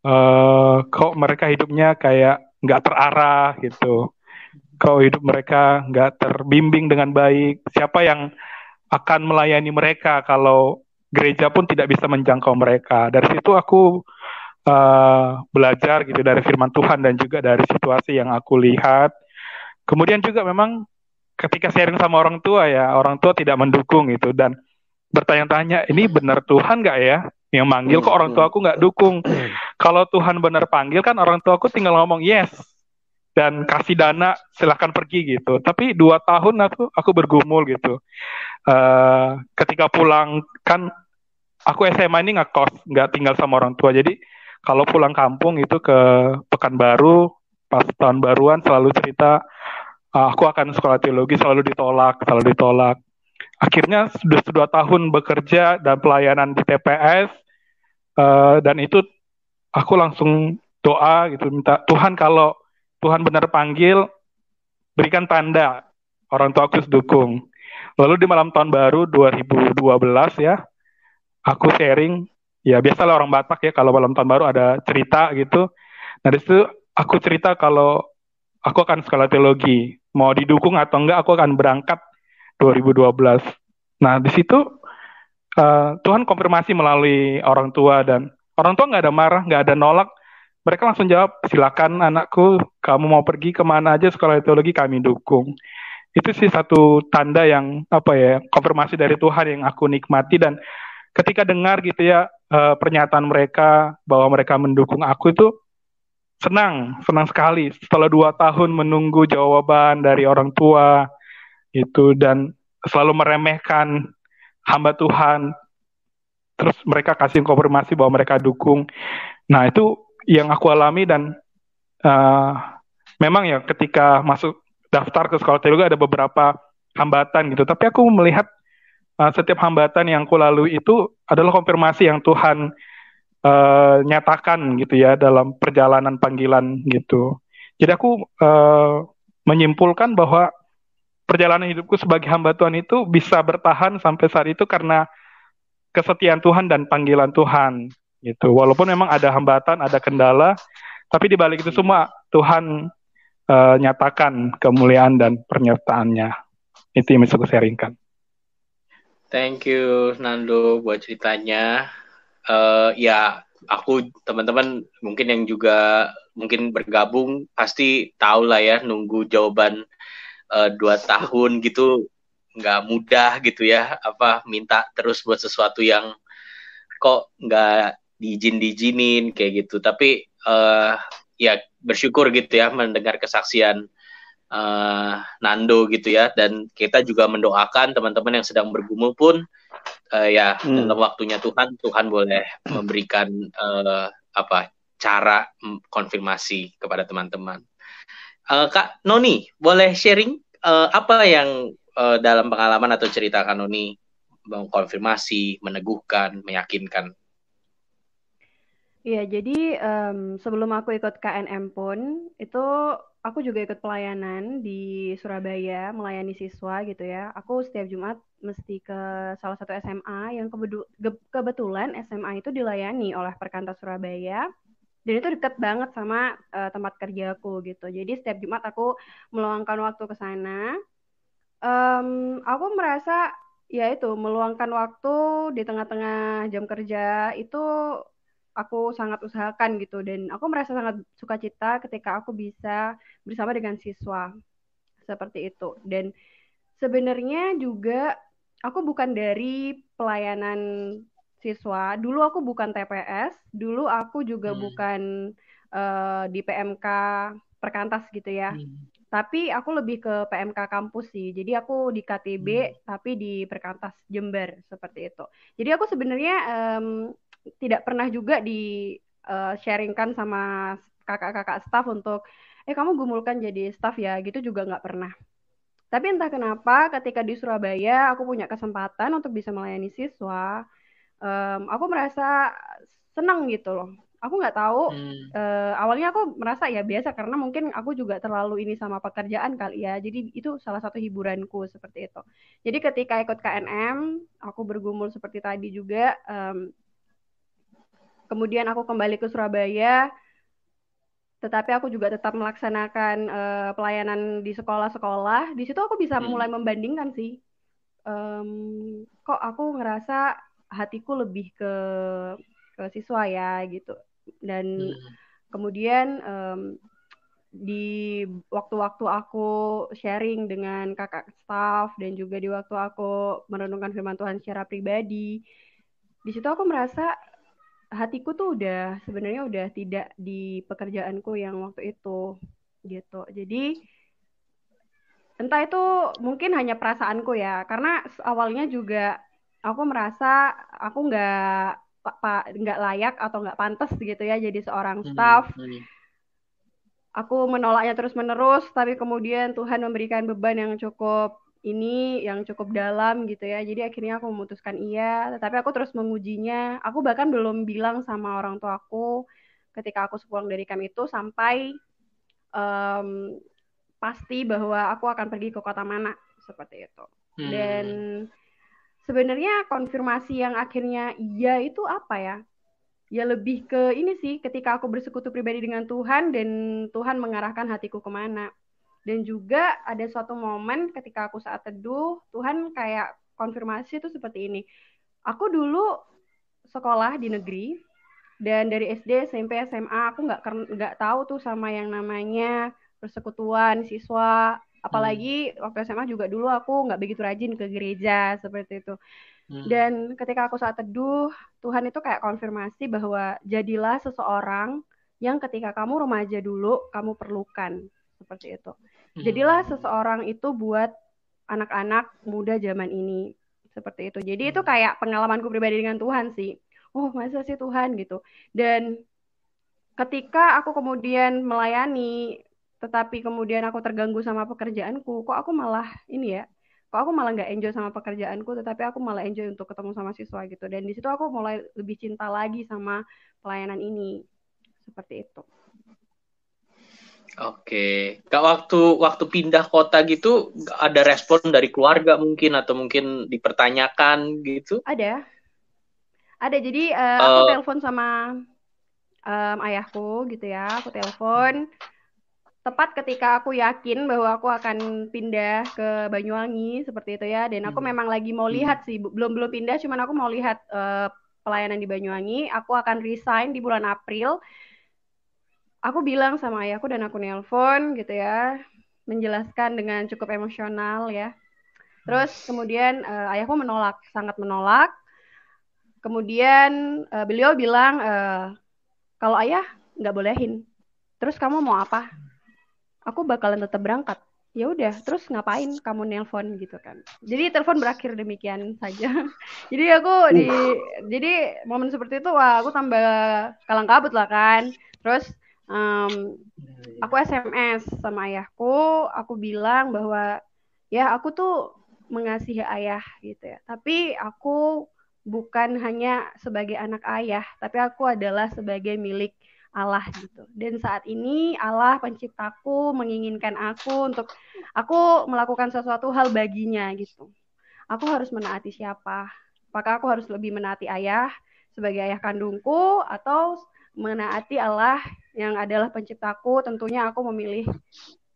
Speaker 5: uh, kok mereka hidupnya kayak nggak terarah gitu. Kok hidup mereka nggak terbimbing dengan baik. Siapa yang akan melayani mereka kalau gereja pun tidak bisa menjangkau mereka. Dari situ aku uh, belajar gitu dari firman Tuhan dan juga dari situasi yang aku lihat. Kemudian juga memang ketika sharing sama orang tua ya, orang tua tidak mendukung gitu dan bertanya-tanya, ini benar Tuhan nggak ya yang manggil kok orang tua aku nggak dukung. <clears throat> Kalau Tuhan benar panggil kan orang tua aku tinggal ngomong yes dan kasih dana silahkan pergi gitu. Tapi dua tahun aku aku bergumul gitu. Uh, ketika pulang kan aku SMA ini nggak kos nggak tinggal sama orang tua jadi kalau pulang kampung itu ke Pekanbaru pas tahun baruan selalu cerita uh, aku akan sekolah teologi selalu ditolak selalu ditolak akhirnya sudah dua tahun bekerja dan pelayanan di TPS uh, dan itu aku langsung doa gitu minta Tuhan kalau Tuhan benar panggil berikan tanda. Orang tua aku dukung. Lalu di malam tahun baru 2012 ya aku sharing ya biasalah orang Batak ya kalau malam tahun baru ada cerita gitu. Nah di situ aku cerita kalau aku akan sekolah teologi. Mau didukung atau enggak aku akan berangkat 2012. Nah, di situ uh, Tuhan konfirmasi melalui orang tua dan orang tua nggak ada marah, nggak ada nolak. Mereka langsung jawab, silakan anakku, kamu mau pergi ke mana aja sekolah teologi kami dukung. Itu sih satu tanda yang apa ya konfirmasi dari Tuhan yang aku nikmati dan ketika dengar gitu ya uh, pernyataan mereka bahwa mereka mendukung aku itu senang, senang sekali. Setelah dua tahun menunggu jawaban dari orang tua, itu dan selalu meremehkan hamba Tuhan. Terus mereka kasih konfirmasi bahwa mereka dukung. Nah itu yang aku alami dan uh, memang ya ketika masuk daftar ke sekolah teologi ada beberapa hambatan gitu. Tapi aku melihat uh, setiap hambatan yang aku lalui itu adalah konfirmasi yang Tuhan uh, nyatakan gitu ya dalam perjalanan panggilan gitu. Jadi aku uh, menyimpulkan bahwa perjalanan hidupku sebagai hamba Tuhan itu bisa bertahan sampai saat itu karena kesetiaan Tuhan dan panggilan Tuhan gitu. Walaupun memang ada hambatan, ada kendala, tapi di balik itu semua Tuhan uh, nyatakan kemuliaan dan penyertaannya. Itu yang bisa aku sharingkan.
Speaker 2: Thank you Nando buat ceritanya. Uh, ya aku teman-teman mungkin yang juga mungkin bergabung pasti tahu lah ya nunggu jawaban uh, dua tahun gitu nggak mudah gitu ya apa minta terus buat sesuatu yang kok nggak diizin diizinin kayak gitu. Tapi uh, ya bersyukur gitu ya mendengar kesaksian uh, Nando gitu ya. Dan kita juga mendoakan teman-teman yang sedang bergumul pun uh, ya hmm. dalam waktunya Tuhan Tuhan boleh memberikan uh, apa cara konfirmasi kepada teman-teman Uh, Kak Noni, boleh sharing uh, apa yang uh, dalam pengalaman atau cerita Kak Noni mengkonfirmasi, meneguhkan, meyakinkan?
Speaker 6: Iya, jadi um, sebelum aku ikut KNM pun, itu aku juga ikut pelayanan di Surabaya, melayani siswa gitu ya. Aku setiap Jumat mesti ke salah satu SMA yang kebetulan SMA itu dilayani oleh Perkantas Surabaya dan itu deket banget sama uh, tempat kerjaku gitu. Jadi setiap Jumat aku meluangkan waktu ke sana. Um, aku merasa ya itu meluangkan waktu di tengah-tengah jam kerja itu aku sangat usahakan gitu. Dan aku merasa sangat sukacita ketika aku bisa bersama dengan siswa. Seperti itu. Dan sebenarnya juga aku bukan dari pelayanan siswa. Dulu aku bukan TPS, dulu aku juga hmm. bukan uh, di PMK perkantas gitu ya. Hmm. Tapi aku lebih ke PMK kampus sih. Jadi aku di KTB hmm. tapi di perkantas Jember seperti itu. Jadi aku sebenarnya um, tidak pernah juga di uh, sharingkan sama kakak-kakak staff untuk eh kamu gumulkan jadi staff ya gitu juga nggak pernah tapi entah kenapa ketika di Surabaya aku punya kesempatan untuk bisa melayani siswa um, aku merasa senang gitu loh. Aku nggak tahu hmm. uh, awalnya aku merasa ya biasa karena mungkin aku juga terlalu ini sama pekerjaan kali ya. Jadi itu salah satu hiburanku seperti itu. Jadi ketika ikut KNM aku bergumul seperti tadi juga um, kemudian aku kembali ke Surabaya tetapi aku juga tetap melaksanakan uh, pelayanan di sekolah-sekolah. Di situ aku bisa hmm. mulai membandingkan sih. Um, kok aku ngerasa hatiku lebih ke ke siswa ya gitu dan hmm. kemudian um, di waktu-waktu aku sharing dengan kakak staff dan juga di waktu aku merenungkan firman Tuhan secara pribadi di situ aku merasa hatiku tuh udah sebenarnya udah tidak di pekerjaanku yang waktu itu gitu jadi entah itu mungkin hanya perasaanku ya karena awalnya juga aku merasa aku nggak nggak layak atau nggak pantas gitu ya jadi seorang hmm, staff. Hmm, hmm. Aku menolaknya terus menerus, tapi kemudian Tuhan memberikan beban yang cukup ini yang cukup dalam gitu ya. Jadi akhirnya aku memutuskan iya, tetapi aku terus mengujinya. Aku bahkan belum bilang sama orang tua aku ketika aku sepulang dari camp itu sampai um, pasti bahwa aku akan pergi ke kota mana seperti itu. Hmm. Dan sebenarnya konfirmasi yang akhirnya iya itu apa ya? Ya lebih ke ini sih, ketika aku bersekutu pribadi dengan Tuhan dan Tuhan mengarahkan hatiku ke mana. Dan juga ada suatu momen ketika aku saat teduh, Tuhan kayak konfirmasi itu seperti ini. Aku dulu sekolah di negeri, dan dari SD, SMP, SMA aku nggak nggak tahu tuh sama yang namanya persekutuan siswa apalagi hmm. waktu SMA juga dulu aku nggak begitu rajin ke gereja seperti itu hmm. dan ketika aku saat teduh Tuhan itu kayak konfirmasi bahwa jadilah seseorang yang ketika kamu remaja dulu kamu perlukan seperti itu hmm. jadilah seseorang itu buat anak-anak muda zaman ini seperti itu jadi itu hmm. kayak pengalamanku pribadi dengan Tuhan sih oh masa sih Tuhan gitu dan ketika aku kemudian melayani tetapi kemudian aku terganggu sama pekerjaanku kok aku malah ini ya kok aku malah nggak enjoy sama pekerjaanku tetapi aku malah enjoy untuk ketemu sama siswa gitu. Dan di situ aku mulai lebih cinta lagi sama pelayanan ini. Seperti itu.
Speaker 2: Oke, kak waktu waktu pindah kota gitu ada respon dari keluarga mungkin atau mungkin dipertanyakan gitu?
Speaker 6: Ada, ada. Jadi uh, uh, aku telepon sama um, ayahku gitu ya, aku telepon tepat ketika aku yakin bahwa aku akan pindah ke Banyuwangi seperti itu ya. Dan aku hmm. memang lagi mau hmm. lihat sih belum belum pindah cuman aku mau lihat uh, pelayanan di Banyuwangi. Aku akan resign di bulan April. Aku bilang sama ayahku dan aku nelpon gitu ya menjelaskan dengan cukup emosional ya. Terus kemudian uh, ayahku menolak sangat menolak. Kemudian uh, beliau bilang uh, kalau ayah nggak bolehin. Terus kamu mau apa aku bakalan tetap berangkat. Ya udah terus ngapain kamu nelpon gitu kan. Jadi telepon berakhir demikian saja. <laughs> Jadi aku di jadi momen seperti itu wah aku tambah kalang kabut lah kan. Terus um, aku sms sama ayahku aku bilang bahwa ya aku tuh mengasihi ayah gitu ya. Tapi aku bukan hanya sebagai anak ayah tapi aku adalah sebagai milik Allah gitu. Dan saat ini Allah penciptaku menginginkan aku untuk aku melakukan sesuatu hal baginya gitu. Aku harus menaati siapa? Apakah aku harus lebih menaati ayah sebagai ayah kandungku atau menaati Allah yang adalah penciptaku? Tentunya aku memilih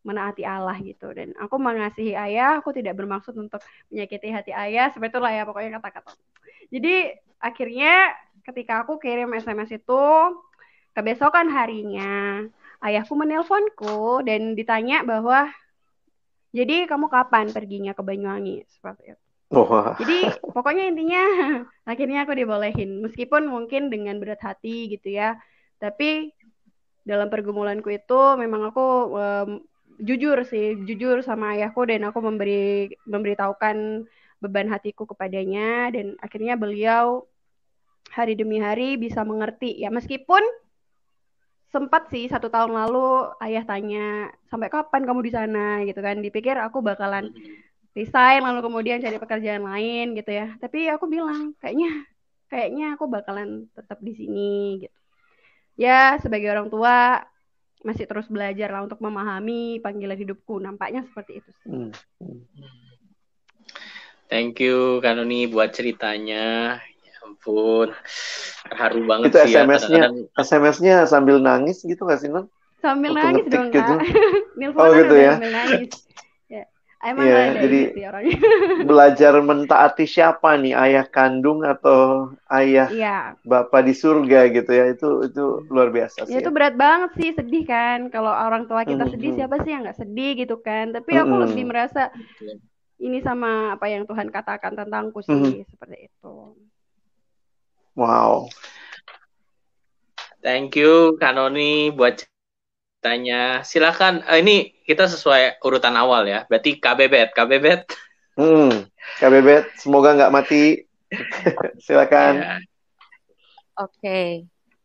Speaker 6: menaati Allah gitu dan aku mengasihi ayah aku tidak bermaksud untuk menyakiti hati ayah seperti itulah ya pokoknya kata-kata jadi akhirnya ketika aku kirim SMS itu Kebesokan harinya, ayahku menelponku dan ditanya bahwa jadi kamu kapan perginya ke Banyuwangi seperti itu. Oh. Jadi pokoknya intinya <laughs> akhirnya aku dibolehin meskipun mungkin dengan berat hati gitu ya. Tapi dalam pergumulanku itu memang aku um, jujur sih, jujur sama ayahku dan aku memberi memberitahukan beban hatiku kepadanya dan akhirnya beliau hari demi hari bisa mengerti ya meskipun sempat sih satu tahun lalu ayah tanya sampai kapan kamu di sana? Gitu kan. Dipikir aku bakalan resign lalu kemudian cari pekerjaan lain gitu ya. Tapi aku bilang kayaknya kayaknya aku bakalan tetap di sini gitu. Ya sebagai orang tua masih terus belajar lah untuk memahami panggilan hidupku. Nampaknya seperti itu sih. Hmm.
Speaker 2: Thank you Kanoni buat ceritanya ampun haru banget
Speaker 1: itu sih SMS-nya ya, SMS-nya sambil nangis gitu gak sih non
Speaker 6: sambil Waktu nangis dong gitu.
Speaker 1: kak <laughs> oh gitu ya sambil nangis ya emang ya, jadi orangnya. <laughs> belajar mentaati siapa nih ayah kandung atau ayah ya. bapak di surga gitu ya itu itu luar biasa
Speaker 6: sih ya, itu ya. berat banget sih sedih kan kalau orang tua kita hmm, sedih hmm. siapa sih yang nggak sedih gitu kan tapi aku hmm. lebih merasa ini sama apa yang Tuhan katakan tentangku sih hmm. seperti itu
Speaker 1: Wow.
Speaker 2: Thank you Kanoni buat tanya. Silakan. Uh, ini kita sesuai urutan awal ya. Berarti KBBet, KBBet.
Speaker 1: Hmm, KBBet. Semoga nggak mati. <laughs> Silakan. Yeah.
Speaker 3: Oke. Okay.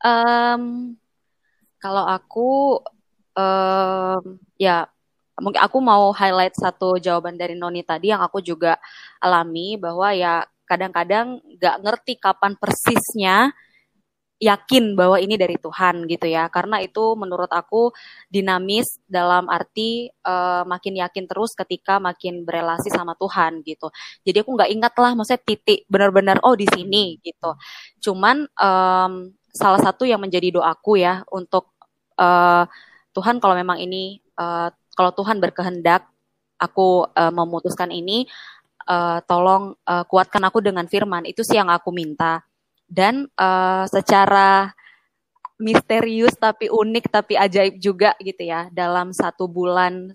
Speaker 3: Um, kalau aku, um, ya mungkin aku mau highlight satu jawaban dari Noni tadi yang aku juga alami bahwa ya kadang-kadang nggak ngerti kapan persisnya yakin bahwa ini dari Tuhan gitu ya. Karena itu menurut aku dinamis dalam arti uh, makin yakin terus ketika makin berelasi sama Tuhan gitu. Jadi aku nggak ingat lah maksudnya titik benar-benar oh di sini gitu. Cuman um, salah satu yang menjadi doaku ya untuk uh, Tuhan kalau memang ini uh, kalau Tuhan berkehendak aku uh, memutuskan ini uh, tolong uh, kuatkan aku dengan firman. Itu sih yang aku minta. Dan uh, secara misterius tapi unik tapi ajaib juga gitu ya dalam satu bulan.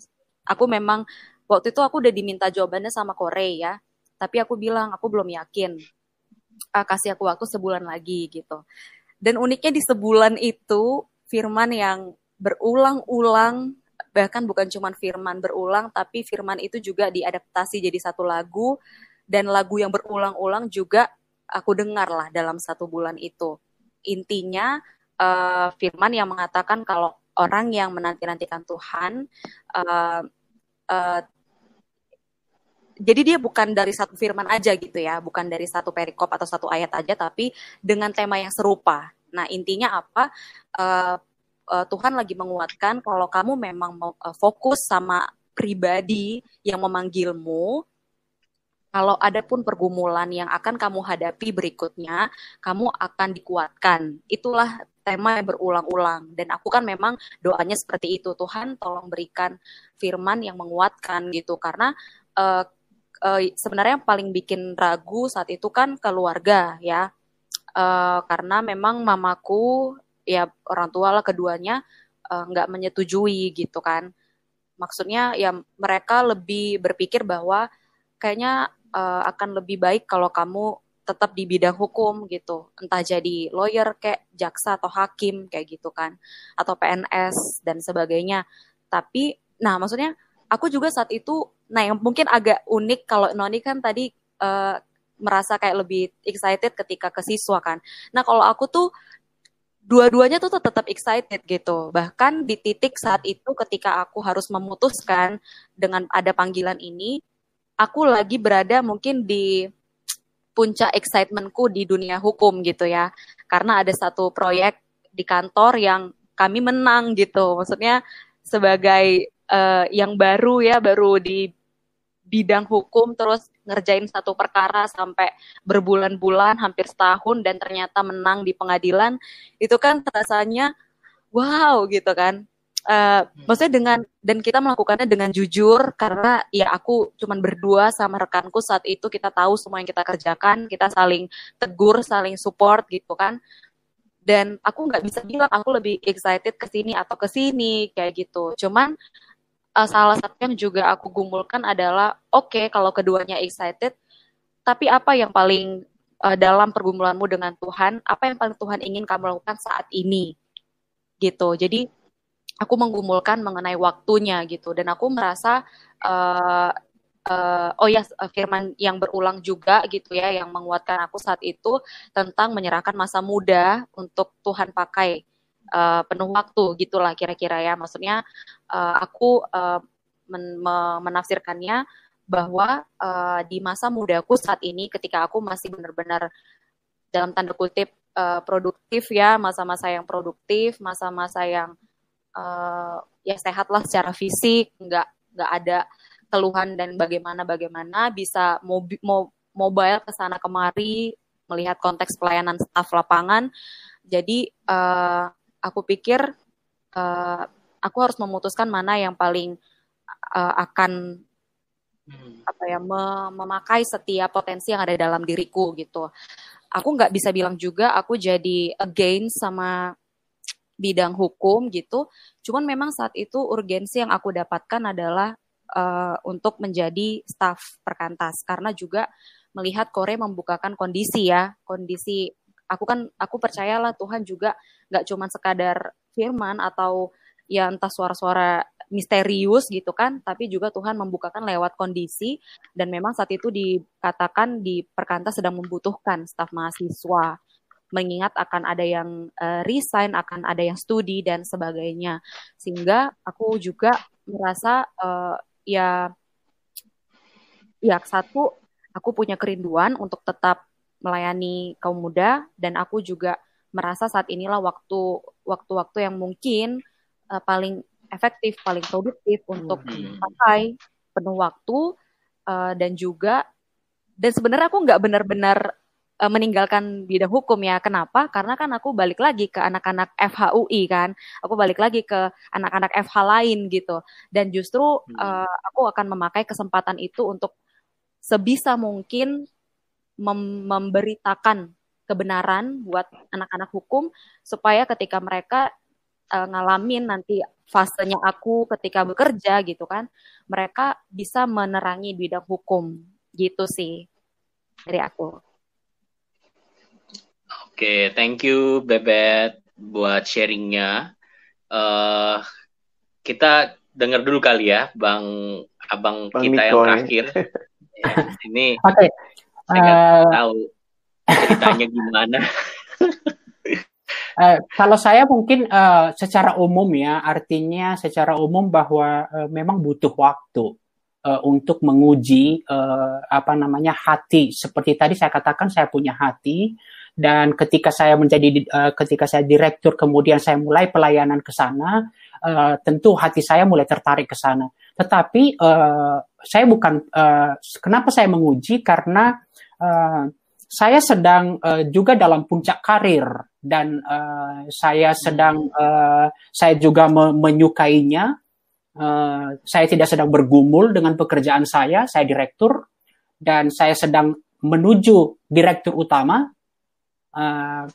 Speaker 3: Aku memang waktu itu aku udah diminta jawabannya sama Korea ya. Tapi aku bilang aku belum yakin uh, kasih aku waktu sebulan lagi gitu. Dan uniknya di sebulan itu firman yang berulang-ulang bahkan bukan cuma firman berulang tapi firman itu juga diadaptasi jadi satu lagu dan lagu yang berulang-ulang juga aku dengar lah dalam satu bulan itu intinya uh, firman yang mengatakan kalau orang yang menanti-nantikan Tuhan uh, uh, jadi dia bukan dari satu firman aja gitu ya, bukan dari satu perikop atau satu ayat aja, tapi dengan tema yang serupa. Nah intinya apa? Uh, uh, Tuhan lagi menguatkan kalau kamu memang mau uh, fokus sama pribadi yang memanggilmu, kalau ada pun pergumulan yang akan kamu hadapi berikutnya, kamu akan dikuatkan. Itulah tema yang berulang-ulang. Dan aku kan memang doanya seperti itu. Tuhan tolong berikan firman yang menguatkan gitu. Karena uh, uh, sebenarnya yang paling bikin ragu saat itu kan keluarga ya. Uh, karena memang mamaku ya orang tua lah keduanya eh, nggak uh, menyetujui gitu kan. Maksudnya ya mereka lebih berpikir bahwa kayaknya uh, akan lebih baik kalau kamu tetap di bidang hukum gitu. Entah jadi lawyer kayak jaksa atau hakim kayak gitu kan. Atau PNS dan sebagainya. Tapi nah maksudnya aku juga saat itu nah yang mungkin agak unik kalau Noni kan tadi uh, merasa kayak lebih excited ketika ke siswa kan. Nah kalau aku tuh dua-duanya tuh tetap excited gitu. Bahkan di titik saat itu ketika aku harus memutuskan dengan ada panggilan ini, aku lagi berada mungkin di puncak excitementku di dunia hukum gitu ya. Karena ada satu proyek di kantor yang kami menang gitu. Maksudnya sebagai uh, yang baru ya, baru di bidang hukum terus ngerjain satu perkara sampai berbulan-bulan hampir setahun dan ternyata menang di pengadilan itu kan rasanya wow gitu kan. Uh, maksudnya dengan dan kita melakukannya dengan jujur karena ya aku cuman berdua sama rekanku saat itu kita tahu semua yang kita kerjakan kita saling tegur saling support gitu kan. Dan aku nggak bisa bilang aku lebih excited ke sini atau ke sini kayak gitu. Cuman uh, salah satu yang juga aku gumulkan adalah oke okay, kalau keduanya excited, tapi apa yang paling uh, dalam pergumulanmu dengan Tuhan, apa yang paling Tuhan ingin kamu lakukan saat ini, gitu. Jadi aku menggumulkan mengenai waktunya gitu, dan aku merasa uh, uh, oh ya firman yang berulang juga gitu ya, yang menguatkan aku saat itu tentang menyerahkan masa muda untuk Tuhan pakai uh, penuh waktu gitulah kira-kira ya. Maksudnya uh, aku uh, men menafsirkannya bahwa uh, di masa mudaku saat ini ketika aku masih benar-benar dalam tanda kutip uh, produktif ya, masa-masa yang produktif, masa-masa yang uh, ya sehat lah secara fisik, nggak nggak ada keluhan dan bagaimana bagaimana bisa mobi, mo, mobile ke sana kemari melihat konteks pelayanan staf lapangan. Jadi uh, aku pikir uh, aku harus memutuskan mana yang paling uh, akan hmm. apa ya memakai setiap potensi yang ada dalam diriku gitu. Aku nggak bisa bilang juga aku jadi against sama bidang hukum gitu. Cuman memang saat itu urgensi yang aku dapatkan adalah uh, untuk menjadi staf perkantas karena juga melihat Korea membukakan kondisi ya kondisi aku kan aku percayalah Tuhan juga nggak cuma sekadar firman atau ya entah suara-suara misterius gitu kan, tapi juga Tuhan membukakan lewat kondisi dan memang saat itu dikatakan di perkantas sedang membutuhkan staf mahasiswa mengingat akan ada yang uh, resign, akan ada yang studi dan sebagainya. Sehingga aku juga merasa uh, ya ya satu aku punya kerinduan untuk tetap melayani kaum muda dan aku juga merasa saat inilah waktu waktu-waktu yang mungkin uh, paling efektif, paling produktif untuk pakai penuh waktu uh, dan juga dan sebenarnya aku nggak benar-benar uh, meninggalkan bidang hukum ya. Kenapa? Karena kan aku balik lagi ke anak-anak FHUI kan. Aku balik lagi ke anak-anak FH lain gitu. Dan justru uh, aku akan memakai kesempatan itu untuk sebisa mungkin mem memberitakan kebenaran buat anak-anak hukum supaya ketika mereka uh, ngalamin nanti fasenya aku ketika bekerja gitu kan, mereka bisa menerangi bidang hukum gitu sih dari aku.
Speaker 2: Oke, okay, thank you Bebet buat sharingnya. Uh, kita dengar dulu kali ya, Bang Abang Bang kita Niko, yang terakhir. <laughs> ya, ini okay. Saya uh, tahu ceritanya <laughs> gimana.
Speaker 4: Uh, kalau saya mungkin uh, secara umum ya, artinya secara umum bahwa uh, memang butuh waktu uh, untuk menguji uh, apa namanya hati. Seperti tadi saya katakan saya punya hati dan ketika saya menjadi uh, ketika saya direktur kemudian saya mulai pelayanan ke sana, uh, tentu hati saya mulai tertarik ke sana. Tetapi uh, saya bukan uh, kenapa saya menguji karena uh, saya sedang uh, juga dalam puncak karir dan uh, saya sedang uh, saya juga me menyukainya. Uh, saya tidak sedang bergumul dengan pekerjaan saya, saya direktur dan saya sedang menuju direktur utama uh,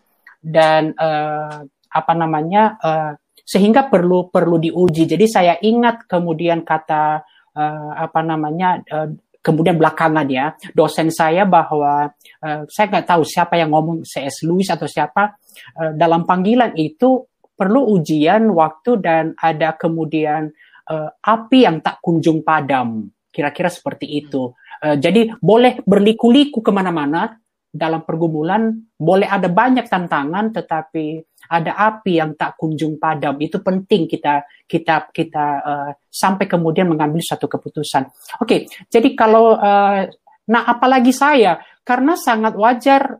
Speaker 4: dan uh, apa namanya uh, sehingga perlu perlu diuji. Jadi saya ingat kemudian kata uh, apa namanya uh, kemudian belakangan ya dosen saya bahwa uh, saya nggak tahu siapa yang ngomong CS Lewis atau siapa uh, dalam panggilan itu perlu ujian waktu dan ada kemudian uh, api yang tak kunjung padam. Kira-kira seperti itu. Uh, jadi boleh berliku-liku ke mana-mana dalam pergumulan boleh ada banyak tantangan tetapi ada api yang tak kunjung padam. Itu penting kita kita kita uh, sampai kemudian mengambil satu keputusan. Oke okay, jadi kalau uh, nah apalagi saya? Karena sangat wajar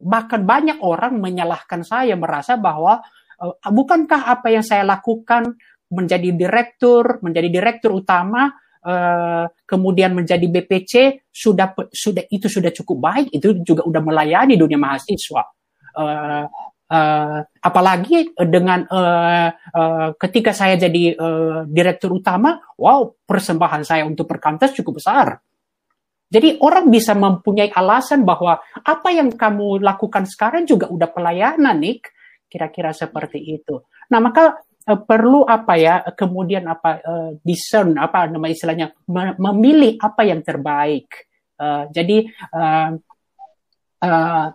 Speaker 4: bahkan banyak orang menyalahkan saya merasa bahwa uh, bukankah apa yang saya lakukan menjadi direktur menjadi direktur utama uh, kemudian menjadi BPC sudah sudah itu sudah cukup baik itu juga sudah melayani dunia mahasiswa. Uh, uh, apalagi dengan uh, uh, ketika saya jadi uh, direktur utama wow persembahan saya untuk perkantas cukup besar. Jadi orang bisa mempunyai alasan bahwa apa yang kamu lakukan sekarang juga udah pelayanan nih kira-kira seperti itu. Nah maka uh, perlu apa ya kemudian apa uh, discern apa nama istilahnya memilih apa yang terbaik. Uh, jadi uh, uh,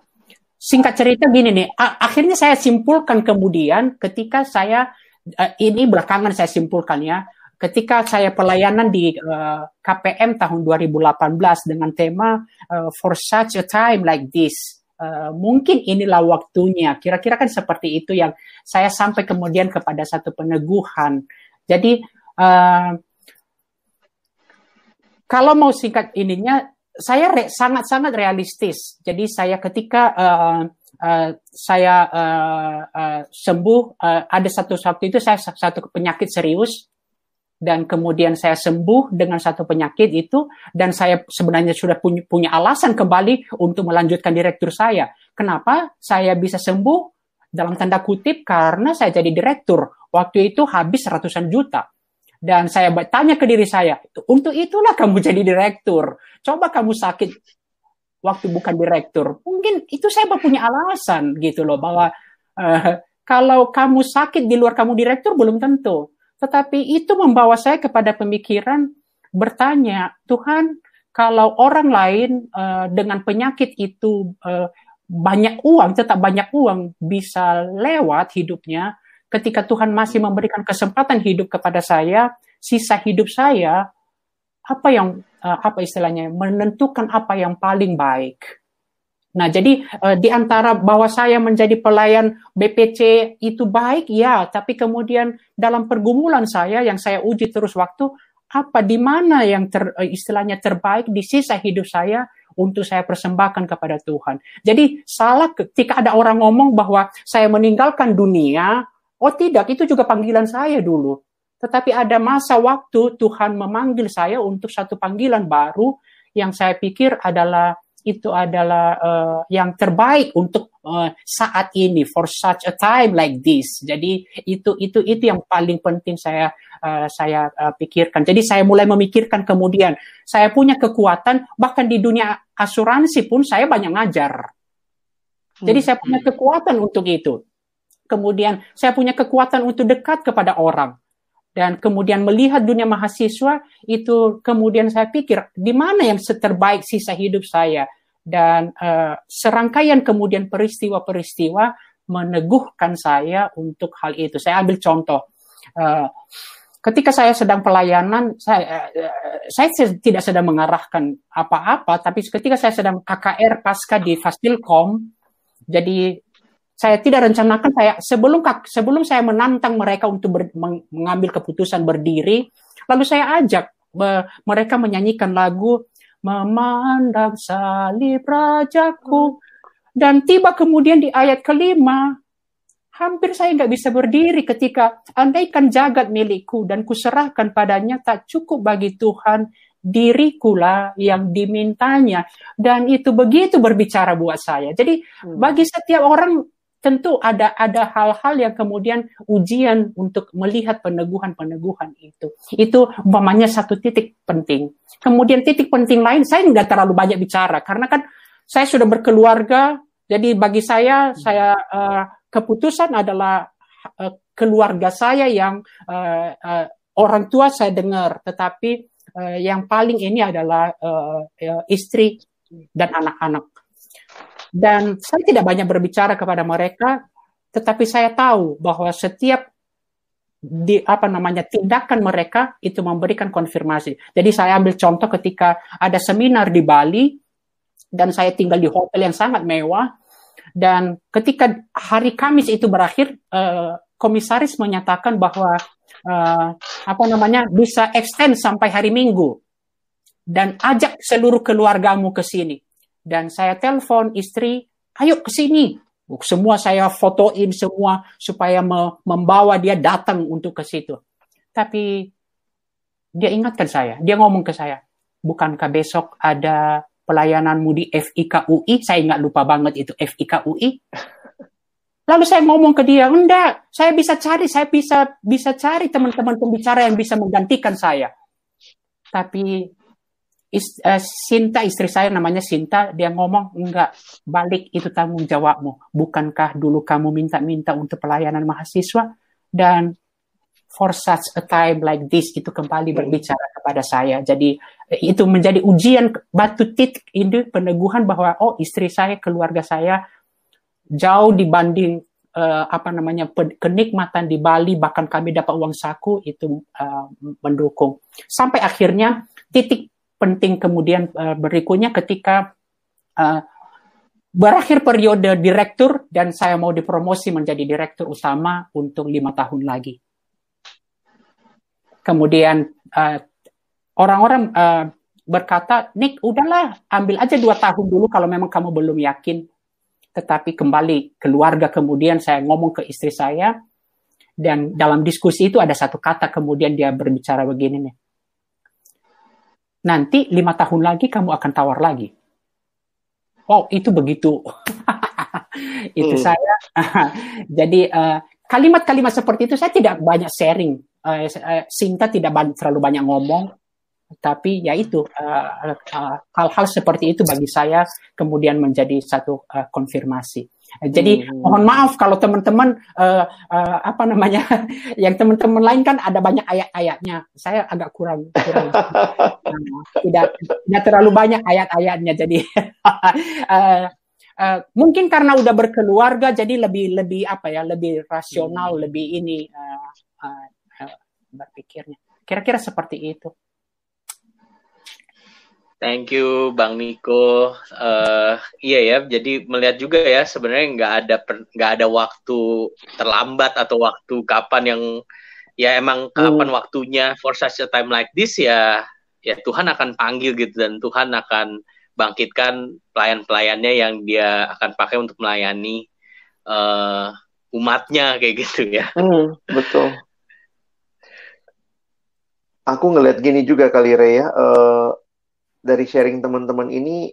Speaker 4: singkat cerita gini nih, akhirnya saya simpulkan kemudian ketika saya uh, ini belakangan saya simpulkan ya, ketika saya pelayanan di uh, KPM tahun 2018 dengan tema uh, for such a time like this uh, mungkin inilah waktunya. Kira-kira kan seperti itu yang saya sampai kemudian kepada satu peneguhan. Jadi uh, kalau mau singkat ininya, saya sangat-sangat re realistis. Jadi saya ketika uh, uh, saya uh, uh, sembuh, uh, ada satu waktu itu saya satu penyakit serius dan kemudian saya sembuh dengan satu penyakit itu dan saya sebenarnya sudah punya, alasan kembali untuk melanjutkan direktur saya. Kenapa saya bisa sembuh? Dalam tanda kutip karena saya jadi direktur. Waktu itu habis ratusan juta. Dan saya bertanya ke diri saya, untuk itulah kamu jadi direktur. Coba kamu sakit waktu bukan direktur. Mungkin itu saya punya alasan gitu loh bahwa uh, kalau kamu sakit di luar kamu direktur belum tentu. Tetapi itu membawa saya kepada pemikiran bertanya, Tuhan, kalau orang lain uh, dengan penyakit itu uh, banyak uang, tetap banyak uang bisa lewat hidupnya, ketika Tuhan masih memberikan kesempatan hidup kepada saya, sisa hidup saya apa yang uh, apa istilahnya menentukan apa yang paling baik. Nah, jadi uh, di antara bahwa saya menjadi pelayan BPC itu baik, ya, tapi kemudian dalam pergumulan saya yang saya uji terus waktu, apa di mana yang ter, uh, istilahnya terbaik di sisa hidup saya untuk saya persembahkan kepada Tuhan. Jadi salah ketika ada orang ngomong bahwa saya meninggalkan dunia, oh tidak, itu juga panggilan saya dulu. Tetapi ada masa waktu Tuhan memanggil saya untuk satu panggilan baru yang saya pikir adalah itu adalah uh, yang terbaik untuk uh, saat ini for such a time like this. Jadi itu itu itu yang paling penting saya uh, saya uh, pikirkan. Jadi saya mulai memikirkan kemudian saya punya kekuatan bahkan di dunia asuransi pun saya banyak ngajar. Jadi saya punya hmm. kekuatan untuk itu. Kemudian saya punya kekuatan untuk dekat kepada orang dan kemudian melihat dunia mahasiswa itu kemudian saya pikir di mana yang terbaik sisa hidup saya dan uh, serangkaian kemudian peristiwa-peristiwa meneguhkan saya untuk hal itu. Saya ambil contoh. Uh, ketika saya sedang pelayanan, saya, uh, saya tidak sedang mengarahkan apa-apa, tapi ketika saya sedang KKR pasca di Fasilkom, jadi saya tidak rencanakan saya sebelum sebelum saya menantang mereka untuk ber, mengambil keputusan berdiri, lalu saya ajak mereka menyanyikan lagu memandang salib rajaku. Dan tiba kemudian di ayat kelima hampir saya nggak bisa berdiri ketika andaikan jagat milikku dan kuserahkan padanya tak cukup bagi Tuhan dirikulah yang dimintanya. Dan itu begitu berbicara buat saya. Jadi hmm. bagi setiap orang tentu ada ada hal-hal yang kemudian ujian untuk melihat peneguhan-peneguhan itu. Itu umpamanya satu titik penting. Kemudian titik penting lain, saya nggak terlalu banyak bicara karena kan saya sudah berkeluarga. Jadi bagi saya, saya uh, keputusan adalah uh, keluarga saya yang uh, uh, orang tua saya dengar, tetapi uh, yang paling ini adalah uh, uh, istri dan anak-anak. Dan saya tidak banyak berbicara kepada mereka, tetapi saya tahu bahwa setiap di apa namanya tindakan mereka itu memberikan konfirmasi. Jadi saya ambil contoh ketika ada seminar di Bali dan saya tinggal di hotel yang sangat mewah dan ketika hari Kamis itu berakhir uh, komisaris menyatakan bahwa uh, apa namanya bisa extend sampai hari Minggu dan ajak seluruh keluargamu ke sini dan saya telepon istri, ayo ke sini. Semua saya fotoin semua supaya me membawa dia datang untuk ke situ. Tapi dia ingatkan saya, dia ngomong ke saya, bukankah besok ada pelayananmu di FIKUI? Saya ingat lupa banget itu FIKUI. <laughs> Lalu saya ngomong ke dia, enggak, saya bisa cari, saya bisa bisa cari teman-teman pembicara yang bisa menggantikan saya. Tapi is, uh, Sinta istri saya namanya Sinta dia ngomong enggak balik itu tanggung jawabmu. Bukankah dulu kamu minta-minta untuk pelayanan mahasiswa? Dan for such a time like this itu kembali hmm. berbicara kepada saya. Jadi eh, itu menjadi ujian batu titik ini peneguhan bahwa oh istri saya keluarga saya jauh dibanding uh, apa namanya kenikmatan di Bali bahkan kami dapat uang saku itu uh, mendukung. Sampai akhirnya titik penting kemudian uh, berikutnya ketika uh, berakhir periode direktur dan saya mau dipromosi menjadi direktur utama untuk lima tahun lagi. Kemudian uh, orang-orang uh, berkata, Nick, udahlah, ambil aja dua tahun dulu kalau memang kamu belum yakin. Tetapi kembali keluarga kemudian saya ngomong ke istri saya, dan dalam diskusi itu ada satu kata kemudian dia berbicara begini nih. Nanti lima tahun lagi kamu akan tawar lagi. Wow, itu begitu. <laughs> itu hmm. saya. <laughs> jadi uh, kalimat-kalimat seperti itu saya tidak banyak sharing. Uh, Sinta tidak banyak, terlalu banyak ngomong tapi ya itu hal-hal uh, uh, hal seperti itu bagi saya kemudian menjadi satu uh, konfirmasi. Jadi hmm. mohon maaf kalau teman-teman uh, uh, apa namanya <laughs> yang teman-teman lain kan ada banyak ayat-ayatnya. Saya agak kurang kurang <laughs> tidak tidak terlalu banyak ayat-ayatnya. Jadi uh, <laughs> uh, mungkin karena udah berkeluarga jadi lebih lebih apa ya lebih rasional hmm. lebih ini uh, uh, uh, berpikirnya. Kira-kira seperti itu.
Speaker 2: Thank you Bang Niko. Uh, iya ya, jadi melihat juga ya sebenarnya nggak ada nggak ada waktu terlambat atau waktu kapan yang ya emang kapan hmm. waktunya for such a time like this ya ya Tuhan akan panggil gitu dan Tuhan akan bangkitkan pelayan-pelayannya yang dia akan pakai untuk melayani uh, umatnya kayak gitu ya.
Speaker 1: Hmm, betul. Aku ngeliat gini juga kali Rea. Uh, dari sharing teman-teman ini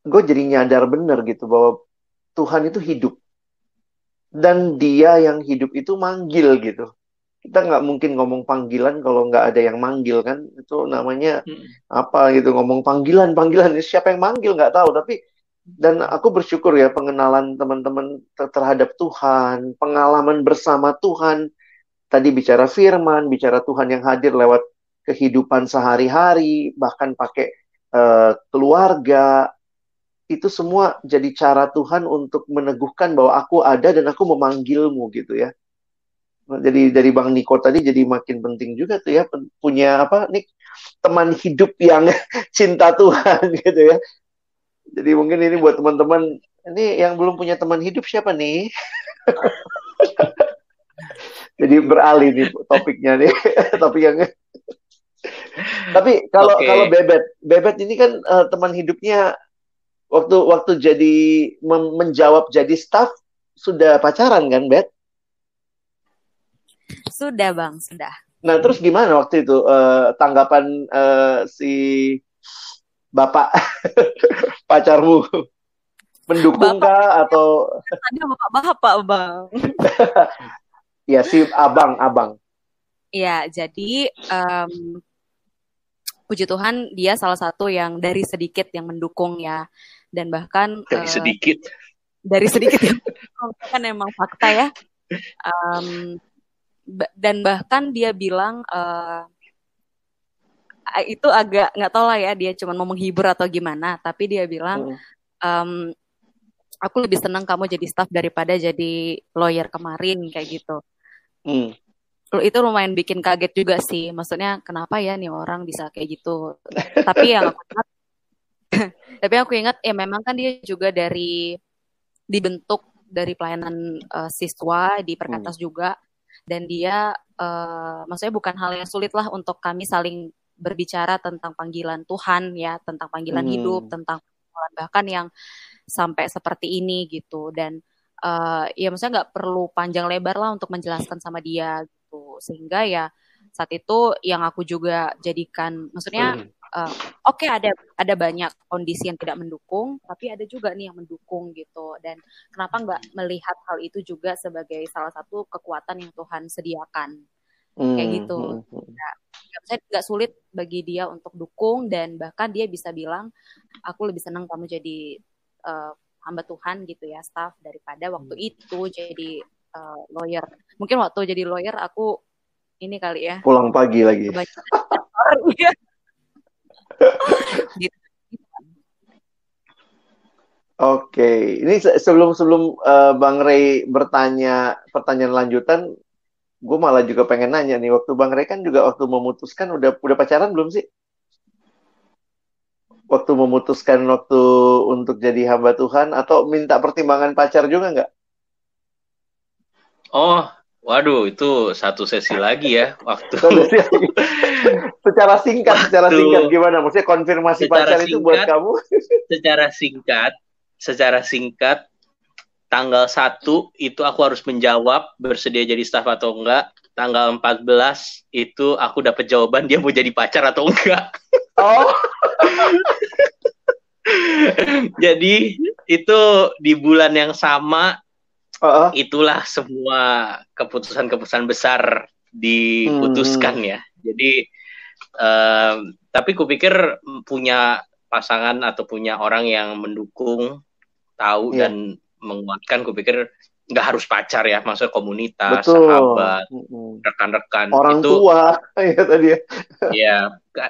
Speaker 1: gue jadi nyadar bener gitu bahwa Tuhan itu hidup. Dan dia yang hidup itu manggil gitu. Kita nggak mungkin ngomong panggilan kalau nggak ada yang manggil kan? Itu namanya hmm. apa gitu ngomong panggilan panggilan. Siapa yang manggil? Nggak tahu. Tapi dan aku bersyukur ya pengenalan teman-teman terhadap Tuhan pengalaman bersama Tuhan. Tadi bicara firman bicara Tuhan yang hadir lewat kehidupan sehari-hari, bahkan pakai uh, keluarga, itu semua jadi cara Tuhan untuk meneguhkan bahwa aku ada dan aku memanggilmu gitu ya. Jadi dari Bang Niko tadi jadi makin penting juga tuh ya punya apa nih teman hidup yang <laughs> cinta Tuhan <laughs> gitu ya. Jadi mungkin ini buat teman-teman ini yang belum punya teman hidup siapa nih? <laughs> Jadi beralih nih topiknya nih, topik yang tapi kalau okay. kalau Bebet, Bebet ini kan uh, teman hidupnya waktu waktu jadi menjawab jadi staff sudah pacaran kan, Bet?
Speaker 3: Sudah, Bang, sudah.
Speaker 1: Nah, terus gimana waktu itu uh, tanggapan uh, si Bapak <laughs> pacarmu? Mendukung kah atau
Speaker 3: ada bapak-bapak, Bang? <laughs>
Speaker 1: ya, si abang, abang.
Speaker 3: Ya, jadi um, puji Tuhan dia salah satu yang dari sedikit yang mendukung ya. Dan bahkan
Speaker 2: dari uh, sedikit?
Speaker 3: dari sedikit yang <laughs> kan emang fakta ya. Um, dan bahkan dia bilang uh, itu agak nggak tahu lah ya dia cuma mau menghibur atau gimana. Tapi dia bilang um, aku lebih senang kamu jadi staff daripada jadi lawyer kemarin kayak gitu. Hmm itu lumayan bikin kaget juga sih. Maksudnya kenapa ya nih orang bisa kayak gitu. tapi yang aku ingat, <laughs> tapi aku ingat ya memang kan dia juga dari dibentuk dari pelayanan uh, siswa di Perkantas hmm. juga dan dia uh, maksudnya bukan hal yang sulit lah untuk kami saling berbicara tentang panggilan Tuhan ya, tentang panggilan hmm. hidup, tentang bahkan yang sampai seperti ini gitu dan uh, ya maksudnya nggak perlu panjang lebar lah untuk menjelaskan sama dia gitu. Sehingga ya saat itu yang aku juga jadikan maksudnya uh, oke okay, ada ada banyak kondisi yang tidak mendukung tapi ada juga nih yang mendukung gitu. Dan kenapa nggak melihat hal itu juga sebagai salah satu kekuatan yang Tuhan sediakan? Hmm. kayak gitu. nah, saya nggak sulit bagi dia untuk dukung dan bahkan dia bisa bilang aku lebih senang kamu jadi uh, hamba Tuhan gitu ya staff daripada waktu hmm. itu. Jadi uh, lawyer. Mungkin waktu jadi lawyer aku ini kali ya.
Speaker 1: Pulang pagi lagi. <laughs> <laughs> gitu. Oke, okay. ini sebelum sebelum uh, Bang Ray bertanya pertanyaan lanjutan, gue malah juga pengen nanya nih. Waktu Bang Ray kan juga waktu memutuskan udah udah pacaran belum sih? waktu memutuskan waktu untuk jadi hamba Tuhan atau minta pertimbangan pacar juga nggak?
Speaker 2: Oh, waduh, itu satu sesi lagi ya waktu.
Speaker 1: secara singkat, waktu, secara singkat gimana? Maksudnya konfirmasi pacar singkat, itu buat kamu? <laughs>
Speaker 2: secara singkat, secara singkat, tanggal satu itu aku harus menjawab bersedia jadi staff atau enggak. Tanggal 14 itu aku dapat jawaban dia mau jadi pacar atau enggak. Oh. <laughs> Jadi itu di bulan yang sama uh-uh. itulah semua keputusan-keputusan besar diputuskan hmm. ya. Jadi um, tapi kupikir punya pasangan atau punya orang yang mendukung, tahu yeah. dan menguatkan, kupikir nggak harus pacar ya, maksudnya komunitas, Betul. sahabat, rekan-rekan
Speaker 1: orang itu, tua <laughs> ya tadi ya.
Speaker 2: ya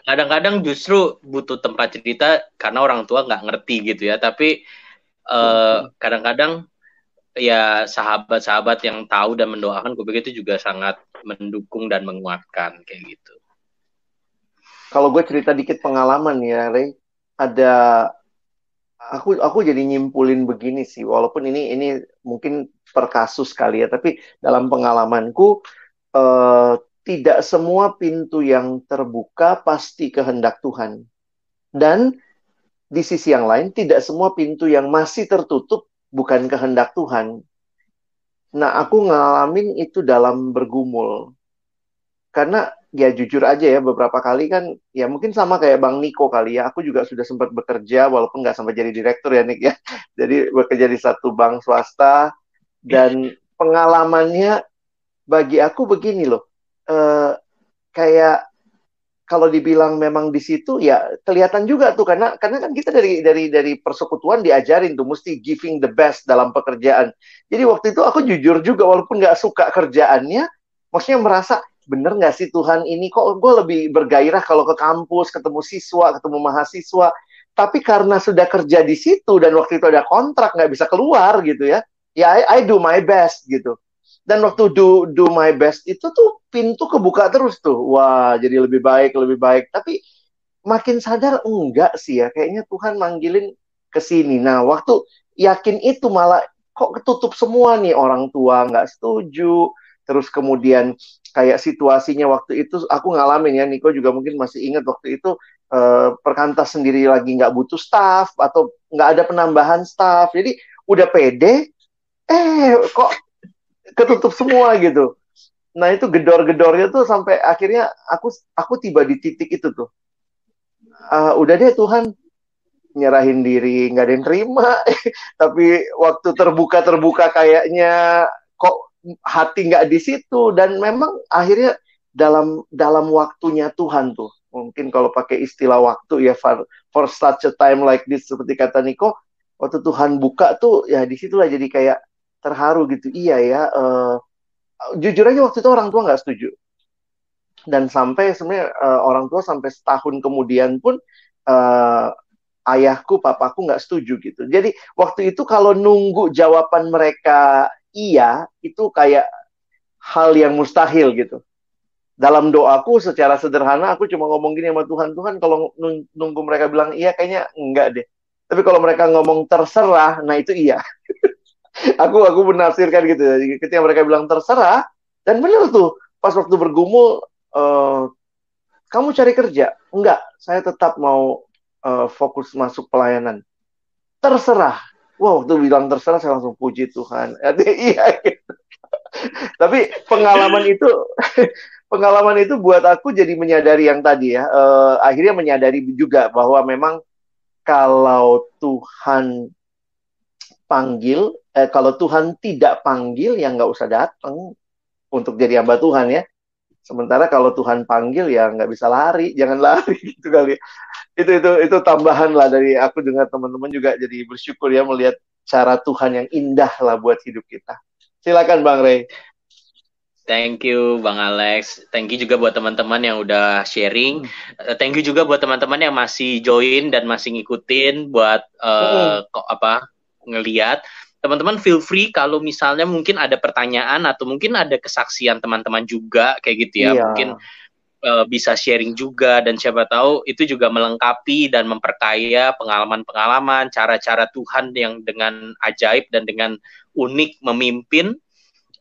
Speaker 2: kadang-kadang justru butuh tempat cerita karena orang tua nggak ngerti gitu ya, tapi uh, kadang-kadang ya sahabat-sahabat yang tahu dan mendoakan, gue pikir itu juga sangat mendukung dan menguatkan kayak gitu.
Speaker 1: Kalau gue cerita dikit pengalaman ya, Ray, ada aku aku jadi nyimpulin begini sih walaupun ini ini mungkin per kasus kali ya tapi dalam pengalamanku uh, tidak semua pintu yang terbuka pasti kehendak Tuhan dan di sisi yang lain tidak semua pintu yang masih tertutup bukan kehendak Tuhan. Nah aku ngalamin itu dalam bergumul. Karena ya jujur aja ya beberapa kali kan ya mungkin sama kayak Bang Niko kali ya. Aku juga sudah sempat bekerja walaupun nggak sampai jadi direktur ya Nik ya. <laughs> Jadi bekerja di satu bank swasta. Dan pengalamannya bagi aku begini loh. Uh, kayak kalau dibilang memang di situ ya kelihatan juga tuh karena karena kan kita dari dari dari persekutuan diajarin tuh mesti giving the best dalam pekerjaan. Jadi waktu itu aku jujur juga walaupun nggak suka kerjaannya maksudnya merasa bener nggak sih Tuhan ini? Kok gue lebih bergairah kalau ke kampus ketemu siswa ketemu mahasiswa? Tapi karena sudah kerja di situ dan waktu itu ada kontrak nggak bisa keluar gitu ya ya I, I do my best gitu dan waktu do do my best itu tuh pintu kebuka terus tuh. Wah jadi lebih baik lebih baik. Tapi makin sadar enggak sih ya. Kayaknya Tuhan manggilin ke sini. Nah waktu yakin itu malah kok ketutup semua nih orang tua nggak setuju. Terus kemudian kayak situasinya waktu itu aku ngalamin ya Niko juga mungkin masih ingat waktu itu uh, perkantas sendiri lagi nggak butuh staff atau nggak ada penambahan staff. Jadi udah pede eh kok ketutup semua gitu. Nah itu gedor-gedornya tuh sampai akhirnya aku aku tiba di titik itu tuh. Uh, udah deh Tuhan. Nyerahin diri nggak ada yang terima. <laughs> Tapi waktu terbuka terbuka kayaknya kok hati nggak di situ. Dan memang akhirnya dalam dalam waktunya Tuhan tuh. Mungkin kalau pakai istilah waktu ya for, for such a time like this seperti kata Niko waktu Tuhan buka tuh ya di situlah jadi kayak terharu gitu iya ya uh, jujur aja waktu itu orang tua nggak setuju dan sampai sebenarnya uh, orang tua sampai setahun kemudian pun uh, ayahku papaku nggak setuju gitu jadi waktu itu kalau nunggu jawaban mereka iya itu kayak hal yang mustahil gitu. Dalam doaku secara sederhana aku cuma ngomong gini sama Tuhan, Tuhan kalau nunggu mereka bilang iya kayaknya enggak deh. Tapi kalau mereka ngomong terserah, nah itu iya. <laughs> <laughs> aku aku menafsirkan gitu. Jadi ketika mereka bilang terserah, dan benar tuh pas waktu bergumul, uh, kamu cari kerja? Enggak, saya tetap mau uh, fokus masuk pelayanan. Terserah, Wah, waktu bilang terserah saya langsung puji Tuhan. <laughs> iya gitu. Tapi pengalaman itu <laughs> pengalaman itu buat aku jadi menyadari yang tadi ya. Uh, akhirnya menyadari juga bahwa memang kalau Tuhan panggil, eh, kalau Tuhan tidak panggil ya nggak usah datang untuk jadi hamba Tuhan ya. Sementara kalau Tuhan panggil ya nggak bisa lari, jangan <laughs> lari gitu kali. Itu itu itu tambahan lah dari aku dengan teman-teman juga jadi bersyukur ya melihat cara Tuhan yang indah lah buat hidup kita. Silakan Bang Ray.
Speaker 2: Thank you Bang Alex. Thank you juga buat teman-teman yang udah sharing. Hmm. Thank you juga buat teman-teman yang masih join dan masih ngikutin buat uh, hmm. kok apa ngeliat. Teman-teman feel free kalau misalnya mungkin ada pertanyaan atau mungkin ada kesaksian teman-teman juga kayak gitu ya. Iya. Mungkin uh, bisa sharing juga dan siapa tahu itu juga melengkapi dan memperkaya pengalaman-pengalaman cara-cara Tuhan yang dengan ajaib dan dengan unik memimpin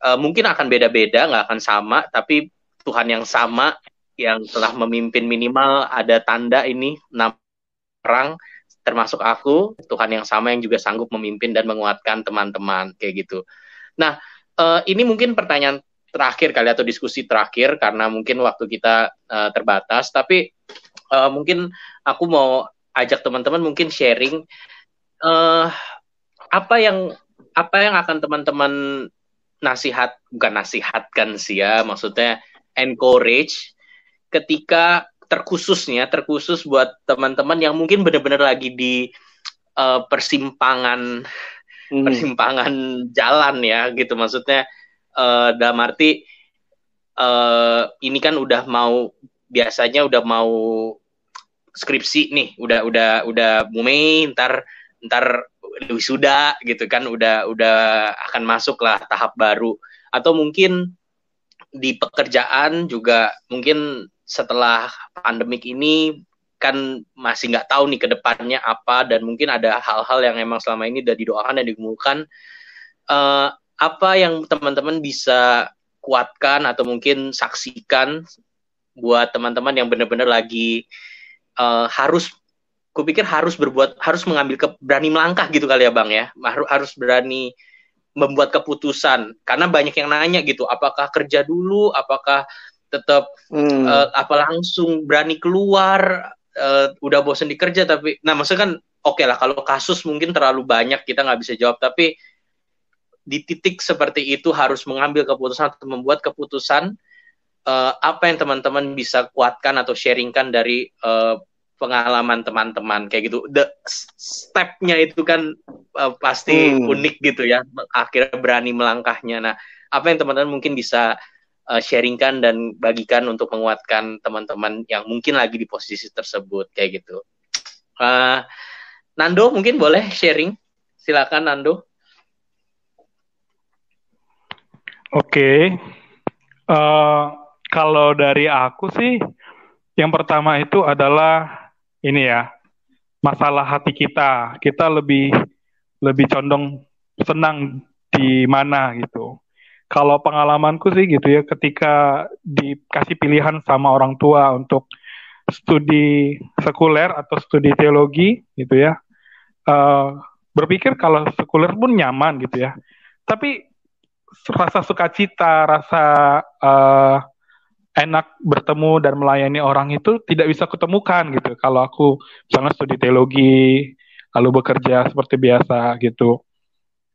Speaker 2: uh, mungkin akan beda-beda nggak akan sama tapi Tuhan yang sama yang telah memimpin minimal ada tanda ini enam orang termasuk aku Tuhan yang sama yang juga sanggup memimpin dan menguatkan teman-teman kayak gitu. Nah uh, ini mungkin pertanyaan terakhir kali atau diskusi terakhir karena mungkin waktu kita uh, terbatas tapi uh, mungkin aku mau ajak teman-teman mungkin sharing uh, apa yang apa yang akan teman-teman nasihat bukan nasihatkan sih ya maksudnya encourage ketika terkhususnya terkhusus buat teman-teman yang mungkin benar-benar lagi di uh, persimpangan hmm. persimpangan jalan ya gitu. Maksudnya uh, dalam arti uh, ini kan udah mau biasanya udah mau skripsi nih udah udah udah Mei ntar ntar wisuda gitu kan. Udah udah akan masuk lah tahap baru. Atau mungkin di pekerjaan juga mungkin setelah pandemik ini kan masih nggak tahu nih ke depannya apa dan mungkin ada hal-hal yang emang selama ini udah didoakan dan digumulkan uh, apa yang teman-teman bisa kuatkan atau mungkin saksikan buat teman-teman yang benar-benar lagi uh, harus kupikir harus berbuat harus mengambil ke, berani melangkah gitu kali ya bang ya. Harus berani membuat keputusan karena banyak yang nanya gitu apakah kerja dulu apakah tetap hmm. uh, apa langsung berani keluar uh, udah bosan di kerja tapi nah maksudnya kan oke okay lah kalau kasus mungkin terlalu banyak kita nggak bisa jawab tapi di titik seperti itu harus mengambil keputusan atau membuat keputusan uh, apa yang teman-teman bisa kuatkan atau sharingkan dari uh, pengalaman teman-teman kayak gitu. The stepnya itu kan uh, pasti hmm. unik gitu ya. Akhirnya berani melangkahnya. Nah, apa yang teman-teman mungkin bisa uh, sharingkan dan bagikan untuk menguatkan teman-teman yang mungkin lagi di posisi tersebut kayak gitu. Uh, Nando mungkin boleh sharing. Silakan Nando.
Speaker 5: Oke, okay. uh, kalau dari aku sih, yang pertama itu adalah ini ya, masalah hati kita. Kita lebih lebih condong senang di mana gitu. Kalau pengalamanku sih gitu ya, ketika dikasih pilihan sama orang tua untuk studi sekuler atau studi teologi gitu ya, uh, berpikir kalau sekuler pun nyaman gitu ya. Tapi rasa sukacita, rasa uh, enak bertemu dan melayani orang itu tidak bisa kutemukan gitu. Kalau aku misalnya studi teologi, lalu bekerja seperti biasa gitu.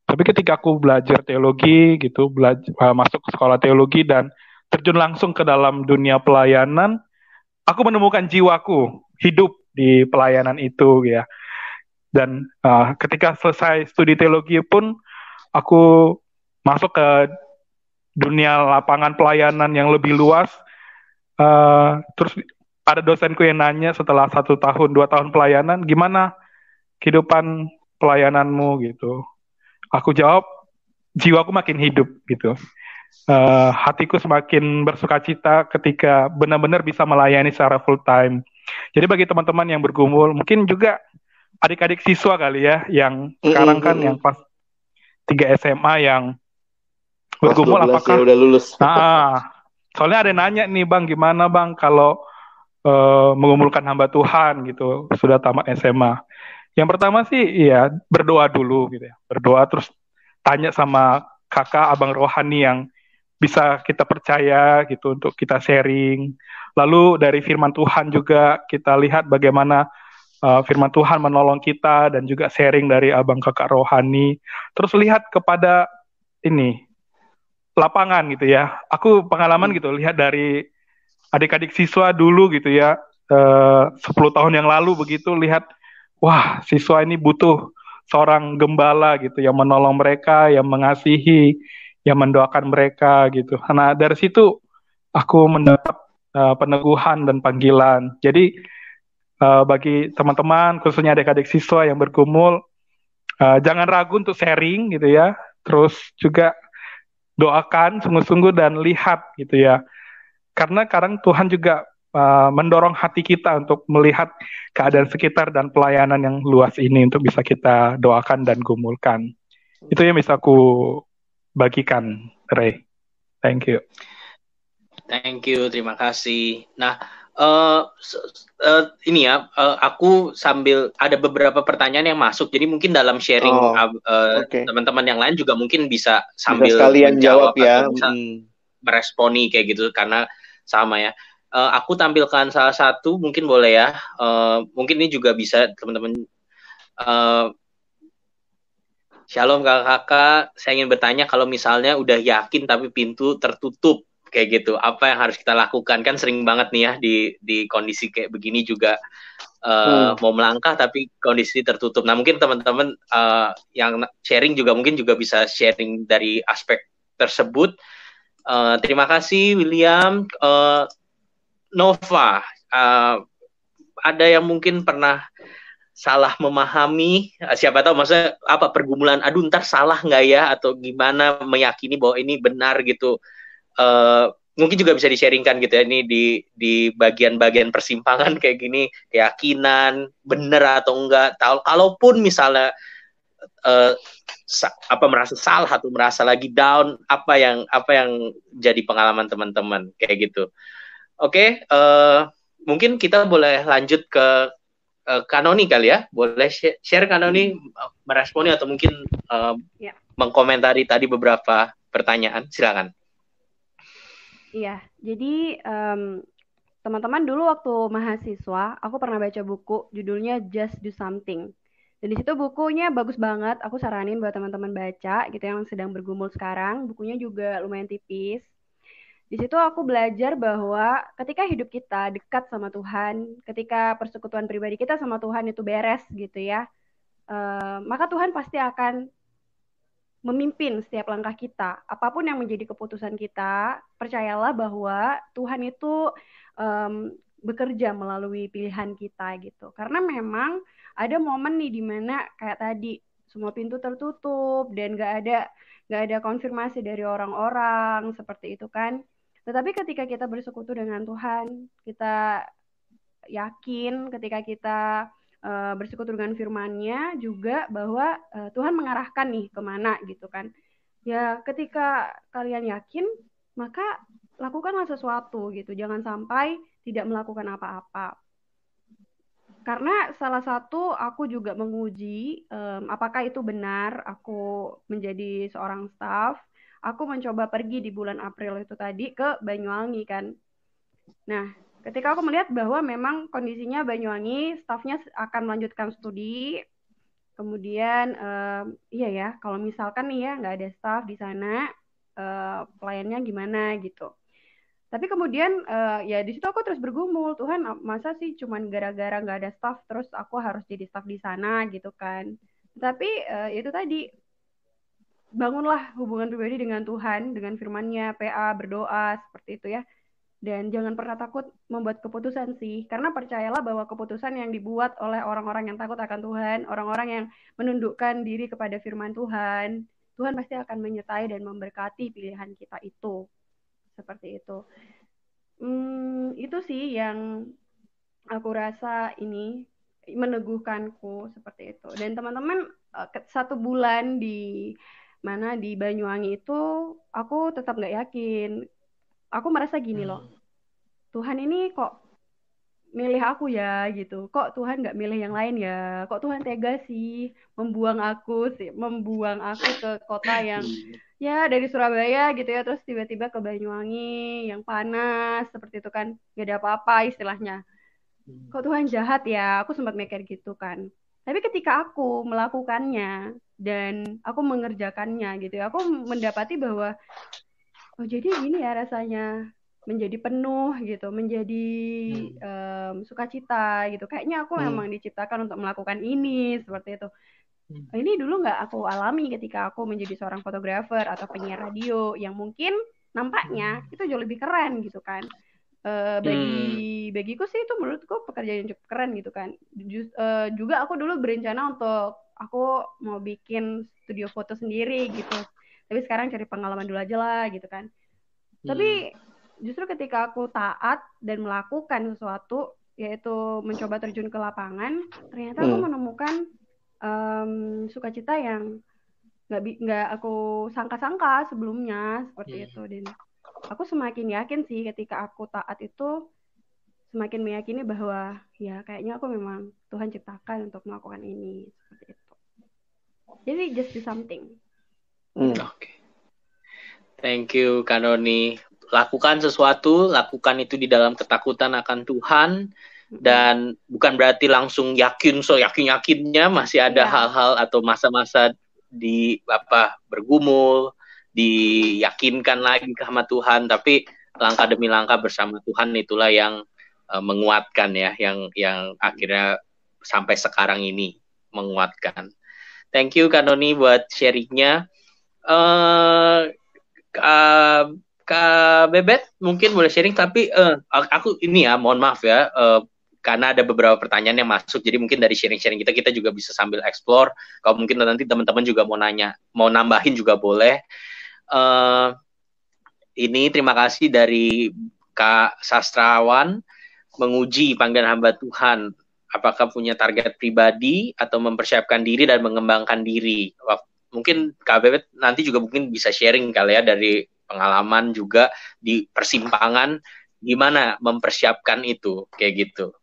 Speaker 5: Tapi ketika aku belajar teologi gitu, belajar uh, masuk ke sekolah teologi dan terjun langsung ke dalam dunia pelayanan, aku menemukan jiwaku hidup di pelayanan itu ya. Dan uh, ketika selesai studi teologi pun aku masuk ke dunia lapangan pelayanan yang lebih luas. Uh, terus ada dosenku yang nanya setelah satu tahun dua tahun pelayanan, gimana kehidupan pelayananmu gitu. Aku jawab, jiwaku makin hidup gitu. Uh, hatiku semakin bersuka cita ketika benar-benar bisa melayani secara full time. Jadi bagi teman-teman yang bergumul, mungkin juga adik-adik siswa kali ya, yang sekarang kan yang pas 3 SMA yang bergumul apakah
Speaker 1: ya udah lulus.
Speaker 5: Nah, soalnya ada yang nanya nih bang, gimana bang kalau uh, mengumulkan hamba Tuhan gitu sudah tamat SMA. Yang pertama sih ya berdoa dulu gitu ya, berdoa terus tanya sama kakak abang rohani yang bisa kita percaya gitu untuk kita sharing. Lalu dari firman Tuhan juga kita lihat bagaimana uh, firman Tuhan menolong kita dan juga sharing dari abang kakak rohani. Terus lihat kepada ini lapangan gitu ya. Aku pengalaman hmm. gitu lihat dari adik-adik siswa dulu gitu ya, eh, 10 tahun yang lalu begitu lihat, wah siswa ini butuh seorang gembala gitu yang menolong mereka, yang mengasihi, yang mendoakan mereka gitu. Nah dari situ aku mendapat uh, peneguhan dan panggilan. Jadi uh, bagi teman-teman, khususnya adik-adik siswa yang bergumul, uh, jangan ragu untuk sharing gitu ya. Terus juga doakan sungguh-sungguh dan lihat gitu ya. Karena kadang Tuhan juga uh, mendorong hati kita untuk melihat keadaan sekitar dan pelayanan yang luas ini untuk bisa kita doakan dan gumulkan. Itu yang bisa aku bagikan, Ray. Thank you.
Speaker 2: Thank you, terima kasih. Nah, uh, uh, ini ya, uh, aku sambil ada beberapa pertanyaan yang masuk, jadi mungkin dalam sharing oh, uh, okay. teman-teman yang lain juga mungkin bisa sambil
Speaker 1: bisa sekalian jawab ya, bisa hmm.
Speaker 2: meresponi kayak gitu karena sama ya. Uh, aku tampilkan salah satu, mungkin boleh ya. Uh, mungkin ini juga bisa teman-teman. Uh, Shalom kakak-kakak, saya ingin bertanya kalau misalnya udah yakin tapi pintu tertutup kayak gitu. Apa yang harus kita lakukan? Kan sering banget nih ya di di kondisi kayak begini juga uh, hmm. mau melangkah tapi kondisi tertutup. Nah mungkin teman-teman uh, yang sharing juga mungkin juga bisa sharing dari aspek tersebut. Uh, terima kasih William. Uh, Nova uh, ada yang mungkin pernah salah memahami? Siapa tahu maksudnya apa pergumulan aduh ntar salah nggak ya? Atau gimana meyakini bahwa ini benar gitu uh, mungkin juga bisa di-sharingkan gitu ya. Ini di di bagian-bagian persimpangan <laughs> kayak gini. Keyakinan benar atau enggak. Tahu kalaupun misalnya uh, apa merasa salah atau merasa lagi down apa yang apa yang jadi pengalaman teman-teman? Kayak gitu. Oke okay, uh, eh, mungkin kita boleh lanjut ke uh, kanoni kali ya. Boleh share kanoni meresponi atau mungkin uh, ya. mengkomentari tadi beberapa pertanyaan. Silakan
Speaker 6: Iya, jadi um, teman-teman dulu waktu mahasiswa, aku pernah baca buku judulnya Just Do Something. Dan di situ bukunya bagus banget, aku saranin buat teman-teman baca gitu yang sedang bergumul sekarang. Bukunya juga lumayan tipis. Di situ aku belajar bahwa ketika hidup kita dekat sama Tuhan, ketika persekutuan pribadi kita sama Tuhan itu beres gitu ya, uh, maka Tuhan pasti akan memimpin setiap langkah kita. Apa pun yang menjadi keputusan kita, percayalah bahwa Tuhan itu um, bekerja melalui pilihan kita gitu. Karena memang ada momen nih di mana kayak tadi semua pintu tertutup dan gak ada gak ada konfirmasi dari orang-orang seperti itu kan. Tetapi ketika kita bersekutu dengan Tuhan, kita yakin ketika kita uh, bersekutu dengan firman-Nya juga bahwa uh, Tuhan mengarahkan nih ke mana gitu kan. Ya ketika kalian yakin maka lakukanlah sesuatu gitu. Jangan sampai tidak melakukan apa-apa. Karena salah satu aku juga menguji um, apakah itu benar aku menjadi seorang staff. Aku mencoba pergi di bulan April itu tadi ke Banyuwangi kan. Nah, ketika aku melihat bahwa memang kondisinya Banyuwangi stafnya akan melanjutkan studi. Kemudian uh, iya ya kalau misalkan nih ya nggak ada staff di sana uh, pelayannya gimana gitu. Tapi kemudian uh, ya di situ aku terus bergumul Tuhan masa sih cuman gara-gara nggak ada staff terus aku harus jadi staff di sana? Gitu kan. Tapi uh, itu tadi bangunlah hubungan pribadi dengan Tuhan dengan firman-Nya PA berdoa seperti itu ya dan jangan pernah takut membuat keputusan sih. Karena percayalah bahwa keputusan yang dibuat oleh orang-orang yang takut akan Tuhan orang-orang yang menundukkan diri kepada firman Tuhan Tuhan pasti akan menyertai dan memberkati pilihan kita itu. Seperti itu. Hmm, itu sih yang aku rasa ini meneguhkanku seperti itu. Dan teman-teman eh, satu bulan di mana di Banyuwangi itu aku tetap nggak yakin. Aku merasa gini loh. hmm. Tuhan ini kok milih aku ya gitu. Kok Tuhan nggak milih yang lain ya? Kok Tuhan tega sih membuang aku sih membuang aku ke kota yang ya dari Surabaya gitu ya. Terus tiba-tiba ke Banyuwangi yang panas seperti itu kan. Gak ada apa-apa istilahnya. Hmm. kok Tuhan jahat ya? Aku sempat mikir gitu kan. Tapi ketika aku melakukannya dan aku mengerjakannya gitu ya aku mendapati bahwa oh jadi gini ya rasanya menjadi penuh gitu, menjadi hmm. um, sukacita gitu. Kayaknya aku hmm. memang diciptakan untuk melakukan ini seperti itu. Hmm. Ini dulu nggak aku alami ketika aku menjadi seorang fotografer atau penyiar radio yang mungkin nampaknya hmm. itu jauh lebih keren gitu kan. Uh, bagi hmm. bagiku sih itu menurutku pekerjaan yang cukup keren gitu kan. Just, uh, juga aku dulu berencana untuk aku mau bikin studio foto sendiri gitu tapi sekarang cari pengalaman dulu aja lah gitu kan hmm. tapi justru ketika aku taat dan melakukan sesuatu yaitu mencoba terjun ke lapangan ternyata hmm. aku menemukan um, sukacita yang nggak nggak aku sangka-sangka sebelumnya seperti hmm. itu dan aku semakin yakin sih ketika aku taat itu semakin meyakini bahwa ya kayaknya aku memang Tuhan ciptakan untuk melakukan ini seperti itu jadi just do something
Speaker 2: hmm. oke okay. thank you Kanoni lakukan sesuatu, lakukan itu di dalam ketakutan akan Tuhan dan bukan berarti langsung yakin so yakin yakinnya masih ada iya. hal-hal ya. atau masa-masa di apa bergumul diyakinkan lagi ke sama Tuhan tapi langkah demi langkah bersama Tuhan itulah yang uh, menguatkan ya yang yang akhirnya sampai sekarang ini menguatkan thank you Kanoni buat sharingnya uh, uh, Kak Bebet mungkin boleh sharing tapi uh, aku ini ya mohon maaf ya uh, karena ada beberapa pertanyaan yang masuk jadi mungkin dari sharing-sharing kita kita juga bisa sambil explore. Kalau mungkin nanti teman-teman juga mau nanya mau nambahin juga boleh. Uh, ini terima kasih dari Kak Sastrawan menguji panggilan hamba Tuhan. Apakah punya target pribadi atau mempersiapkan diri dan mengembangkan diri? Mungkin Kak Bebet nanti juga mungkin bisa sharing kali ya dari pengalaman juga di persimpangan gimana mempersiapkan itu kayak gitu.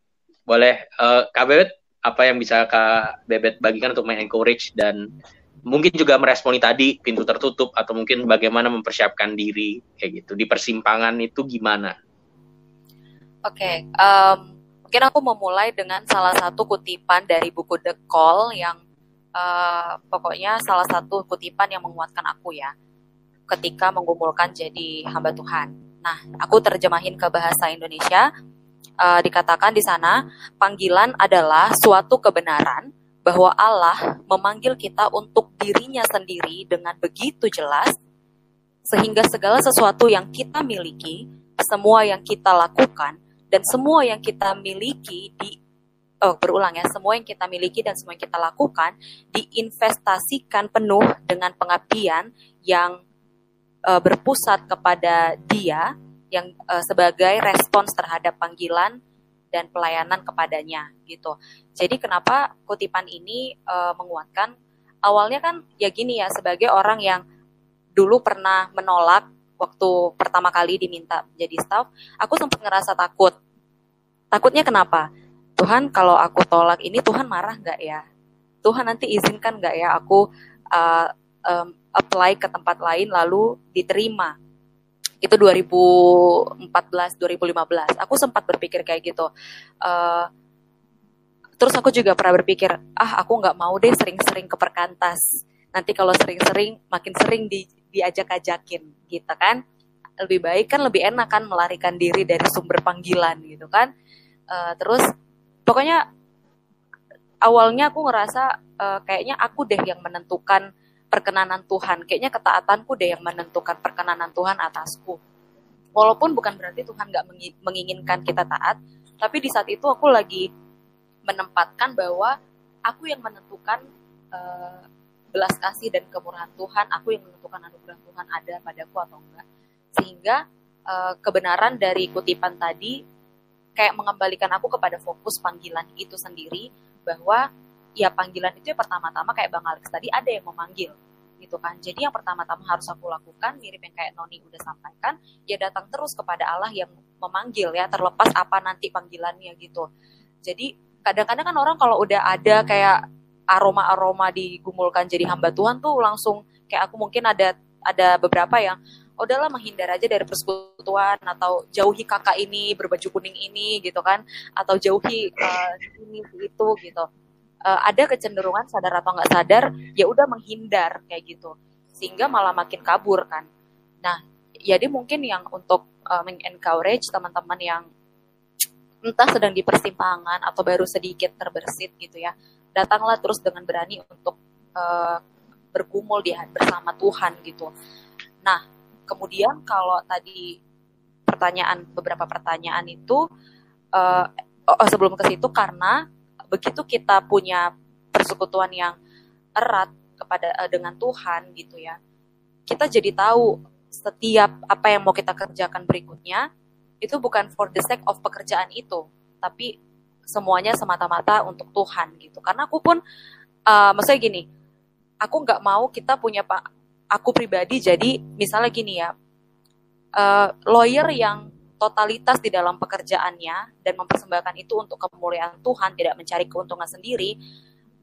Speaker 2: Boleh uh, Kak Bebet apa yang bisa Kak Bebet bagikan untuk mengencourage dan mungkin juga meresponi tadi pintu tertutup atau mungkin bagaimana mempersiapkan diri kayak gitu di persimpangan itu gimana?
Speaker 3: Oke, okay, um, mungkin aku memulai dengan salah satu kutipan dari buku The Call yang uh, pokoknya salah satu kutipan yang menguatkan aku ya ketika menggumulkan jadi hamba Tuhan. Nah, aku terjemahin ke bahasa Indonesia. Uh, dikatakan di sana, panggilan adalah suatu kebenaran bahwa Allah memanggil kita untuk dirinya sendiri dengan begitu jelas, sehingga segala sesuatu yang kita miliki, semua yang kita lakukan, dan semua yang kita miliki di oh berulang ya, semua yang kita miliki dan semua yang kita lakukan diinvestasikan penuh dengan pengabdian yang uh, berpusat kepada dia yang uh, sebagai respons terhadap panggilan dan pelayanan kepadanya gitu. Jadi kenapa kutipan ini uh, menguatkan? Awalnya kan ya gini ya sebagai orang yang dulu pernah menolak waktu pertama kali diminta jadi staff, aku sempat ngerasa takut. Takutnya kenapa? Tuhan kalau aku tolak ini Tuhan marah nggak ya? Tuhan nanti izinkan nggak ya aku uh, um, apply ke tempat lain lalu diterima. Itu 2014, 2015. Aku sempat berpikir kayak gitu. Uh, terus aku juga pernah berpikir, ah aku nggak mau deh sering-sering ke perkantas. Nanti kalau sering-sering, makin sering di, diajak-ajakin gitu kan. Lebih baik kan lebih enak kan melarikan diri dari sumber panggilan gitu kan. Uh, terus pokoknya awalnya aku ngerasa uh, kayaknya aku deh yang menentukan perkenanan Tuhan. Kayaknya ketaatanku deh yang menentukan perkenanan Tuhan atasku. Walaupun bukan berarti Tuhan nggak menginginkan kita taat, tapi di saat itu aku lagi menempatkan bahwa aku yang menentukan uh, belas kasih dan kemurahan Tuhan, aku yang menentukan anugerah Tuhan ada padaku atau enggak. Sehingga uh, kebenaran dari kutipan tadi kayak mengembalikan aku kepada fokus panggilan itu sendiri bahwa ya panggilan itu ya pertama-tama kayak Bang Alex tadi ada yang memanggil gitu kan. Jadi yang pertama-tama harus aku lakukan mirip yang kayak Noni udah sampaikan, ya datang terus kepada Allah yang memanggil ya, terlepas apa nanti panggilannya gitu. Jadi kadang-kadang kan orang kalau udah ada kayak aroma-aroma digumulkan jadi hamba Tuhan tuh langsung kayak aku mungkin ada ada beberapa yang udahlah menghindar aja dari persekutuan atau jauhi kakak ini berbaju kuning ini gitu kan atau jauhi uh, ini itu gitu uh, ada kecenderungan sadar atau nggak sadar ya udah menghindar kayak gitu. Sehingga malah makin kabur kan. Nah jadi mungkin yang untuk uh, mengencourage teman-teman yang entah sedang di persimpangan atau baru sedikit terbersit gitu ya datanglah terus dengan berani untuk uh, bergumul di bersama Tuhan gitu. Nah kemudian kalau tadi pertanyaan beberapa pertanyaan itu uh, oh, sebelum ke situ karena begitu kita punya persekutuan yang erat kepada uh, dengan Tuhan gitu ya kita jadi tahu setiap apa yang mau kita kerjakan berikutnya itu bukan for the sake of pekerjaan itu, tapi semuanya semata-mata untuk Tuhan gitu. Karena aku pun, uh, maksudnya gini, aku nggak mau kita punya pak, aku pribadi jadi misalnya gini ya, uh, lawyer yang totalitas di dalam pekerjaannya dan mempersembahkan itu untuk kemuliaan Tuhan, tidak mencari keuntungan sendiri,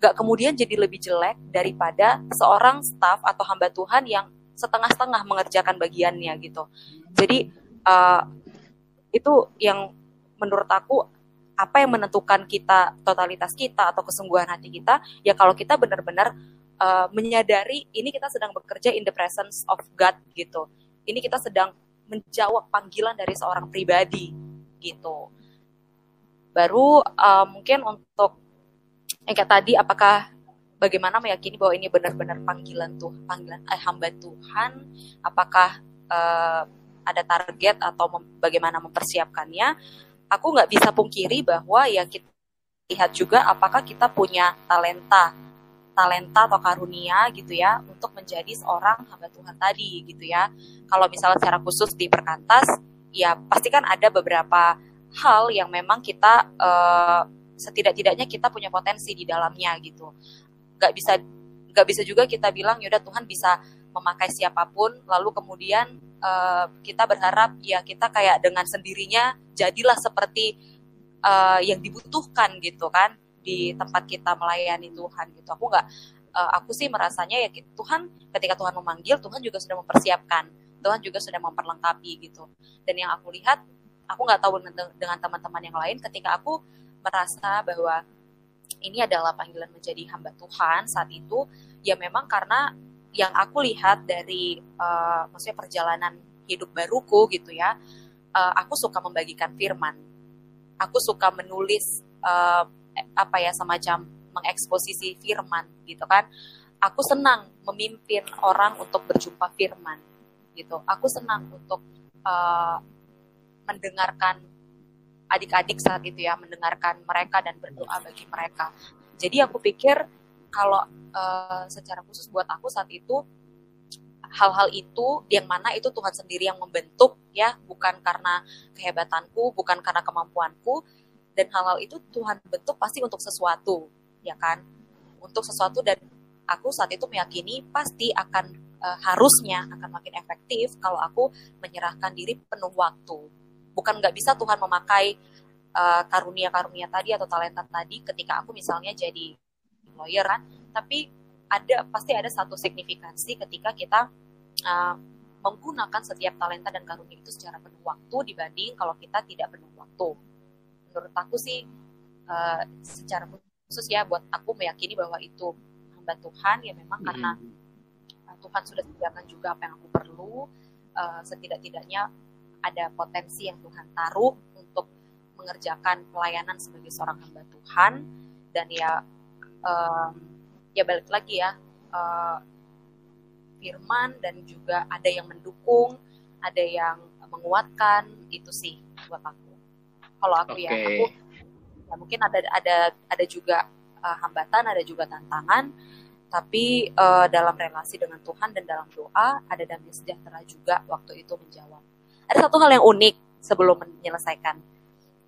Speaker 3: gak kemudian jadi lebih jelek daripada seorang staff atau hamba Tuhan yang setengah-setengah mengerjakan bagiannya gitu. Jadi uh, itu yang menurut aku apa yang menentukan kita totalitas kita atau kesungguhan hati kita ya kalau kita benar-benar uh, menyadari ini kita sedang bekerja in the presence of God gitu ini kita sedang menjawab panggilan dari seorang pribadi gitu. Baru uh, mungkin untuk yang kayak tadi apakah bagaimana meyakini bahwa ini benar-benar panggilan tuh panggilan eh, hamba Tuhan? Apakah uh, ada target atau mem bagaimana mempersiapkannya? Aku nggak bisa pungkiri bahwa ya kita lihat juga apakah kita punya talenta talenta atau karunia gitu ya untuk menjadi seorang hamba Tuhan tadi gitu ya. Kalau misalnya secara khusus di perkantas ya pasti kan ada beberapa hal yang memang kita uh, setidak-tidaknya kita punya potensi di dalamnya gitu. Gak bisa gak bisa juga kita bilang yaudah Tuhan bisa memakai siapa pun lalu kemudian uh, kita berharap ya kita kayak dengan sendirinya jadilah seperti uh, yang dibutuhkan gitu kan di tempat kita melayani Tuhan gitu. Aku nggak uh, aku sih merasanya ya gitu, Tuhan ketika Tuhan memanggil Tuhan juga sudah mempersiapkan. Tuhan juga sudah memperlengkapi gitu. Dan yang aku lihat aku nggak tahu dengan teman-teman yang lain ketika aku merasa bahwa ini adalah panggilan menjadi hamba Tuhan saat itu ya memang karena yang aku lihat dari uh, maksudnya perjalanan hidup baruku gitu ya uh, aku suka membagikan firman. Aku suka menulis uh, apa ya semacam mengeksposisi firman gitu kan. Aku senang memimpin orang untuk berjumpa firman gitu. Aku senang untuk uh, mendengarkan adik-adik saat itu ya mendengarkan mereka dan berdoa bagi mereka. Jadi aku pikir kalau uh, secara khusus buat aku saat itu hal-hal itu yang mana itu Tuhan sendiri yang membentuk ya bukan karena kehebatanku bukan karena kemampuanku dan hal-hal itu Tuhan bentuk pasti untuk sesuatu ya kan? Untuk sesuatu dan aku saat itu meyakini pasti akan uh, harusnya akan makin efektif kalau aku menyerahkan diri penuh waktu. Bukan nggak bisa Tuhan memakai eh, karunia-karunia uh, tadi atau talenta tadi ketika aku misalnya jadi lawyer kan. Tapi ada pasti ada satu signifikansi ketika kita uh, menggunakan setiap talenta dan karunia itu secara penuh waktu dibanding kalau kita tidak penuh waktu menurut aku sih uh, secara khusus ya buat aku meyakini bahwa itu hamba Tuhan ya memang karena uh, Tuhan sudah sediakan juga apa yang aku perlu uh, setidak-tidaknya ada potensi yang Tuhan taruh untuk mengerjakan pelayanan sebagai seorang hamba Tuhan. Dan ya um, ya balik lagi ya uh, firman dan juga ada yang mendukung ada yang menguatkan itu sih buat aku kalau aku okay. ya aku ya mungkin ada ada ada juga uh, hambatan ada juga tantangan. Tapi uh, dalam relasi dengan Tuhan dan dalam doa ada damai sejahtera juga waktu itu menjawab. Ada satu hal yang unik sebelum menyelesaikan.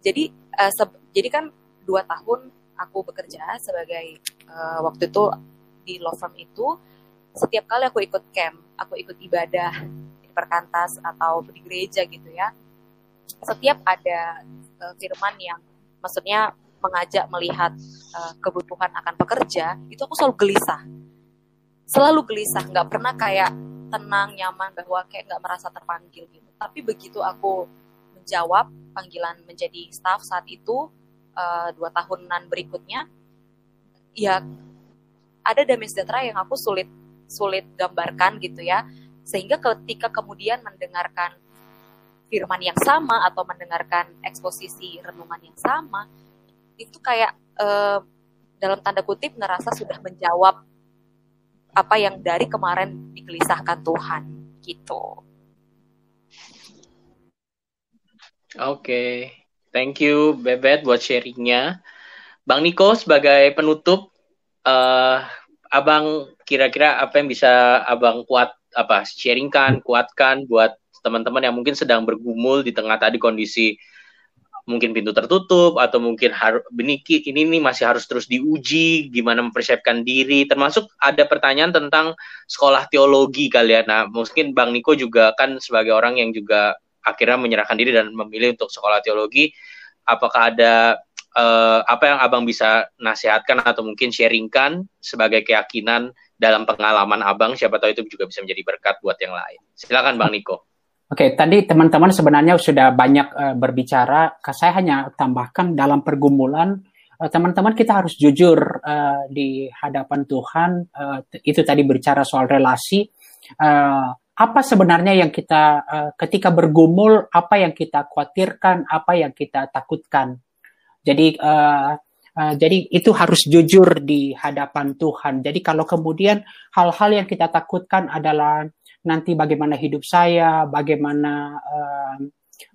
Speaker 3: Jadi uh, jadi kan dua tahun aku bekerja sebagai uh, waktu itu di law firm itu setiap kali aku ikut camp, aku ikut ibadah di perkantas atau di gereja gitu ya, setiap ada uh, firman yang maksudnya mengajak melihat uh, kebutuhan akan pekerja, itu aku selalu gelisah, selalu gelisah, nggak pernah kayak tenang, nyaman bahwa kayak nggak merasa terpanggil gitu. Tapi begitu aku menjawab panggilan menjadi staff saat itu uh, dua tahunan berikutnya ya ada damai sejahtera yang aku sulit sulit gambarkan gitu ya sehingga ketika kemudian mendengarkan firman yang sama atau mendengarkan eksposisi renungan yang sama itu kayak uh, dalam tanda kutip ngerasa sudah menjawab apa yang dari kemarin digelisahkan Tuhan gitu.
Speaker 2: Oke, okay. Thank you Bebet buat sharingnya. Bang Niko sebagai penutup, uh, Abang kira-kira apa yang bisa Abang kuat apa sharingkan, kuatkan buat teman-teman yang mungkin sedang bergumul di tengah tadi kondisi mungkin pintu tertutup atau mungkin harus beniki ini nih masih harus terus diuji gimana mempersiapkan diri. Termasuk ada pertanyaan tentang sekolah teologi kalian ya. nah mungkin Bang Niko juga kan sebagai orang yang juga akhirnya menyerahkan diri dan memilih untuk sekolah teologi. Apakah ada uh, apa yang abang bisa nasihatkan atau mungkin sharingkan sebagai keyakinan dalam pengalaman abang? Siapa tahu itu juga bisa menjadi berkat buat yang lain. Silakan Bang Niko
Speaker 4: Oke, okay, tadi teman-teman sebenarnya sudah banyak uh, berbicara. Saya hanya tambahkan dalam pergumulan, uh, teman-teman kita harus jujur uh, di hadapan Tuhan. Uh, itu tadi berbicara soal relasi. Uh, apa sebenarnya yang kita uh, ketika bergumul, apa yang kita khawatirkan, apa yang kita takutkan. Jadi uh, Uh, jadi itu harus jujur di hadapan Tuhan. Jadi kalau kemudian hal-hal yang kita takutkan adalah nanti bagaimana hidup saya, bagaimana uh,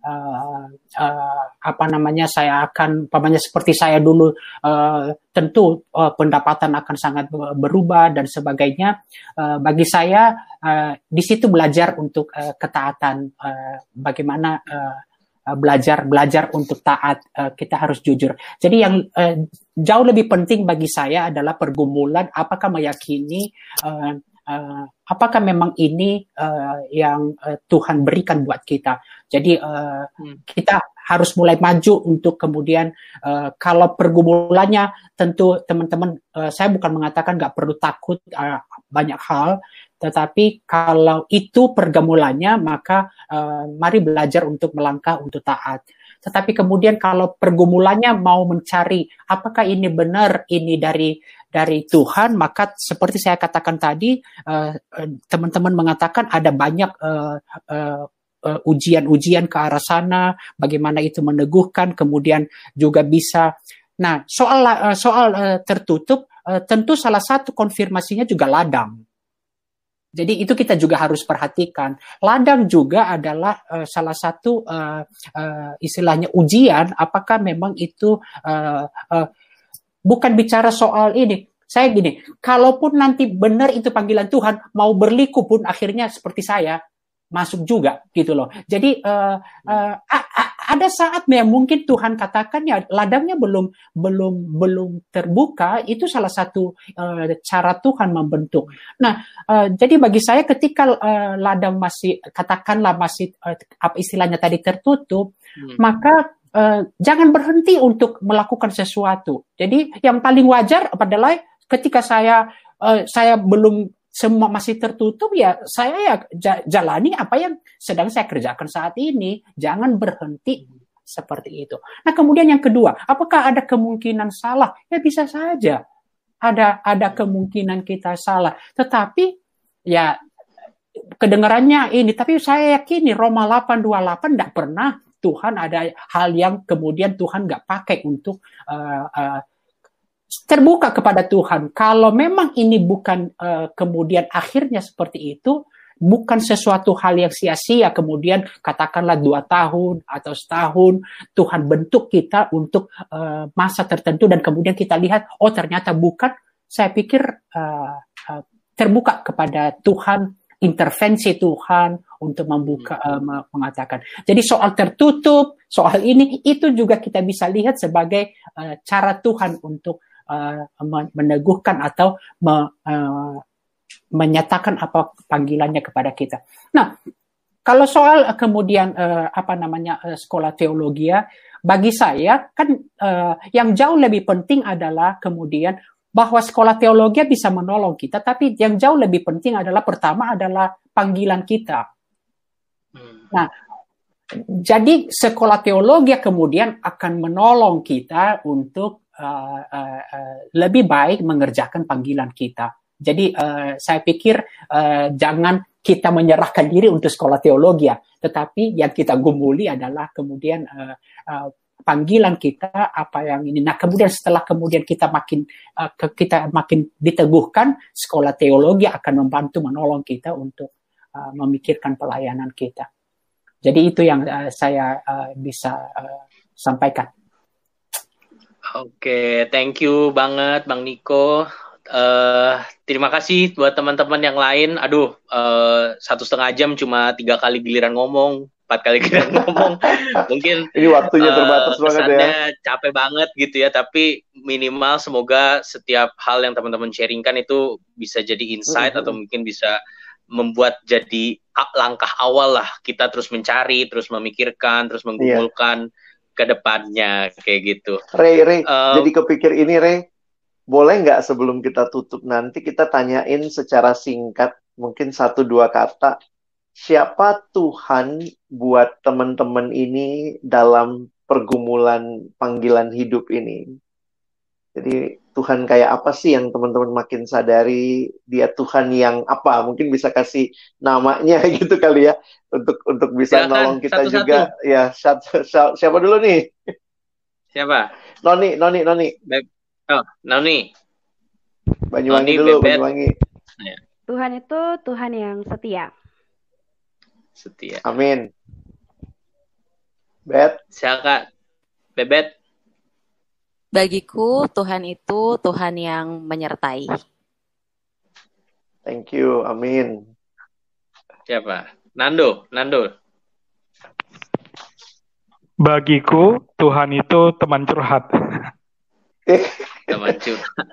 Speaker 4: uh, uh, apa namanya saya akan, pamannya seperti saya dulu, uh, tentu uh, pendapatan akan sangat berubah dan sebagainya. Uh, bagi saya uh, di situ belajar untuk uh, ketaatan, uh, bagaimana uh, belajar belajar untuk taat kita harus jujur. Jadi yang uh, jauh lebih penting bagi saya adalah pergumulan apakah meyakini uh, apakah memang ini uh, yang uh, Tuhan berikan buat kita. Jadi uh, hmm. kita harus mulai maju untuk kemudian uh, kalau pergumulannya tentu teman-teman uh, saya bukan mengatakan nggak perlu takut uh, banyak hal, tetapi kalau itu pergumulannya maka uh, mari belajar untuk melangkah untuk taat. Tetapi kemudian kalau pergumulannya mau mencari apakah ini benar ini dari dari Tuhan, maka seperti saya katakan tadi, eh, eh, teman-teman uh, mengatakan ada banyak uh, ujian-ujian ke arah sana, bagaimana itu meneguhkan, kemudian juga bisa. Nah, soal soal tertutup, tentu salah satu konfirmasinya juga ladang. Jadi itu kita juga harus perhatikan. Ladang juga adalah uh, salah satu uh, uh, istilahnya ujian. Apakah memang itu uh, uh, bukan bicara soal ini. Saya gini, kalaupun nanti benar itu panggilan Tuhan, mau berliku pun akhirnya seperti saya masuk juga gitu loh. Jadi uh, uh, ada saat yang mungkin Tuhan katakan ya ladangnya belum belum belum terbuka itu salah satu uh, cara Tuhan membentuk. Nah uh, jadi bagi saya ketika uh, ladang masih katakanlah masih uh, apa istilahnya tadi tertutup, hmm. maka uh, jangan berhenti untuk melakukan sesuatu. Jadi yang paling wajar adalah ketika saya uh, saya belum semua masih tertutup ya saya ya jalani apa yang sedang saya kerjakan saat ini. Jangan berhenti seperti itu. Nah kemudian yang kedua, apakah ada kemungkinan salah? Ya bisa saja. Ada ada kemungkinan kita salah. Tetapi ya kedengarannya ini, tapi saya yakini Roma 828 tidak pernah Tuhan ada hal yang kemudian Tuhan nggak pakai untuk uh, uh, terbuka kepada Tuhan. Kalau memang ini bukan uh, kemudian akhirnya seperti itu, bukan sesuatu hal yang sia-sia kemudian katakanlah dua tahun atau setahun Tuhan bentuk kita untuk uh, masa tertentu dan kemudian kita lihat oh ternyata bukan saya pikir uh, uh, terbuka kepada Tuhan intervensi Tuhan untuk membuka uh, mengatakan. Jadi soal tertutup, soal ini itu juga kita bisa lihat sebagai uh, cara Tuhan untuk uh, meneguhkan atau me, uh, menyatakan apa panggilannya kepada kita. Nah, kalau soal kemudian uh, apa namanya uh, sekolah teologi ya, bagi saya kan uh, yang jauh lebih penting adalah kemudian bahwa sekolah teologi bisa menolong kita, tapi yang jauh lebih penting adalah pertama adalah panggilan kita. Hmm. Nah, jadi sekolah teologi kemudian akan menolong kita untuk uh, uh, lebih baik mengerjakan panggilan kita. Jadi uh, saya pikir uh, jangan kita menyerahkan diri untuk sekolah teologi ya, tetapi yang kita gumuli adalah kemudian uh, uh, panggilan kita apa yang ini. Nah, kemudian setelah kemudian kita makin uh, kita makin diteguhkan, sekolah teologi akan membantu menolong kita untuk uh, memikirkan pelayanan kita. Jadi itu yang uh, saya uh, bisa uh, sampaikan.
Speaker 2: Oke, okay, thank you banget Bang Niko Uh, terima kasih buat teman-teman yang lain. Aduh, uh, satu setengah jam cuma tiga kali giliran ngomong, empat kali <laughs> giliran ngomong. Mungkin
Speaker 1: ini waktunya terbatas uh, banget ya.
Speaker 2: Capek banget gitu ya. Tapi minimal semoga setiap hal yang teman-teman sharingkan itu bisa jadi insight mm -hmm. atau mungkin bisa membuat jadi langkah awal lah kita terus mencari, terus memikirkan, terus iya. menggumulkan yeah. Ke depannya kayak gitu.
Speaker 1: Ray, Ray, uh, jadi kepikir ini Ray, boleh nggak sebelum kita tutup nanti kita tanyain secara singkat mungkin satu dua kata siapa Tuhan buat teman-teman ini dalam pergumulan panggilan hidup ini. Jadi Tuhan kayak apa sih yang teman-teman makin sadari dia Tuhan yang apa? Mungkin bisa kasih namanya <laughs> gitu kali ya untuk untuk bisa Silakan, nolong kita satu -satu. juga. Ya, siapa dulu nih?
Speaker 2: Siapa?
Speaker 1: Noni, Noni, Noni.
Speaker 2: Oh, Noni.
Speaker 1: Banyuwangi Noni, dulu, Bebet. Banyuwangi.
Speaker 6: Ya. Tuhan itu Tuhan yang setia.
Speaker 2: Setia.
Speaker 1: Amin. Bet.
Speaker 2: Silakan. Bebet.
Speaker 3: Bagiku Tuhan itu Tuhan yang menyertai.
Speaker 1: Thank you. Amin.
Speaker 2: Siapa? Nando, Nando.
Speaker 5: Bagiku Tuhan itu teman curhat. <laughs>
Speaker 2: teman curhat.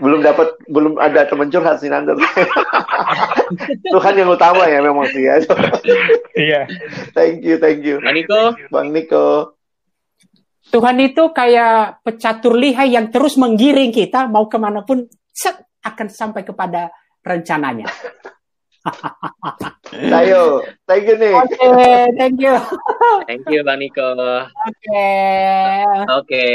Speaker 1: belum dapat belum ada teman curhat sih Nando. <laughs> Tuhan yang utama ya memang sih ya.
Speaker 5: Iya.
Speaker 1: thank you, thank you.
Speaker 2: Bang Niko.
Speaker 1: Bang Niko.
Speaker 4: Tuhan itu kayak pecatur lihai yang terus menggiring kita mau ke mana pun set, akan sampai kepada rencananya. <laughs>
Speaker 1: Ayo, thank you nih.
Speaker 4: Oke, okay, thank you.
Speaker 2: thank you Bang Niko.
Speaker 4: Oke. Okay.
Speaker 2: Oke. Okay.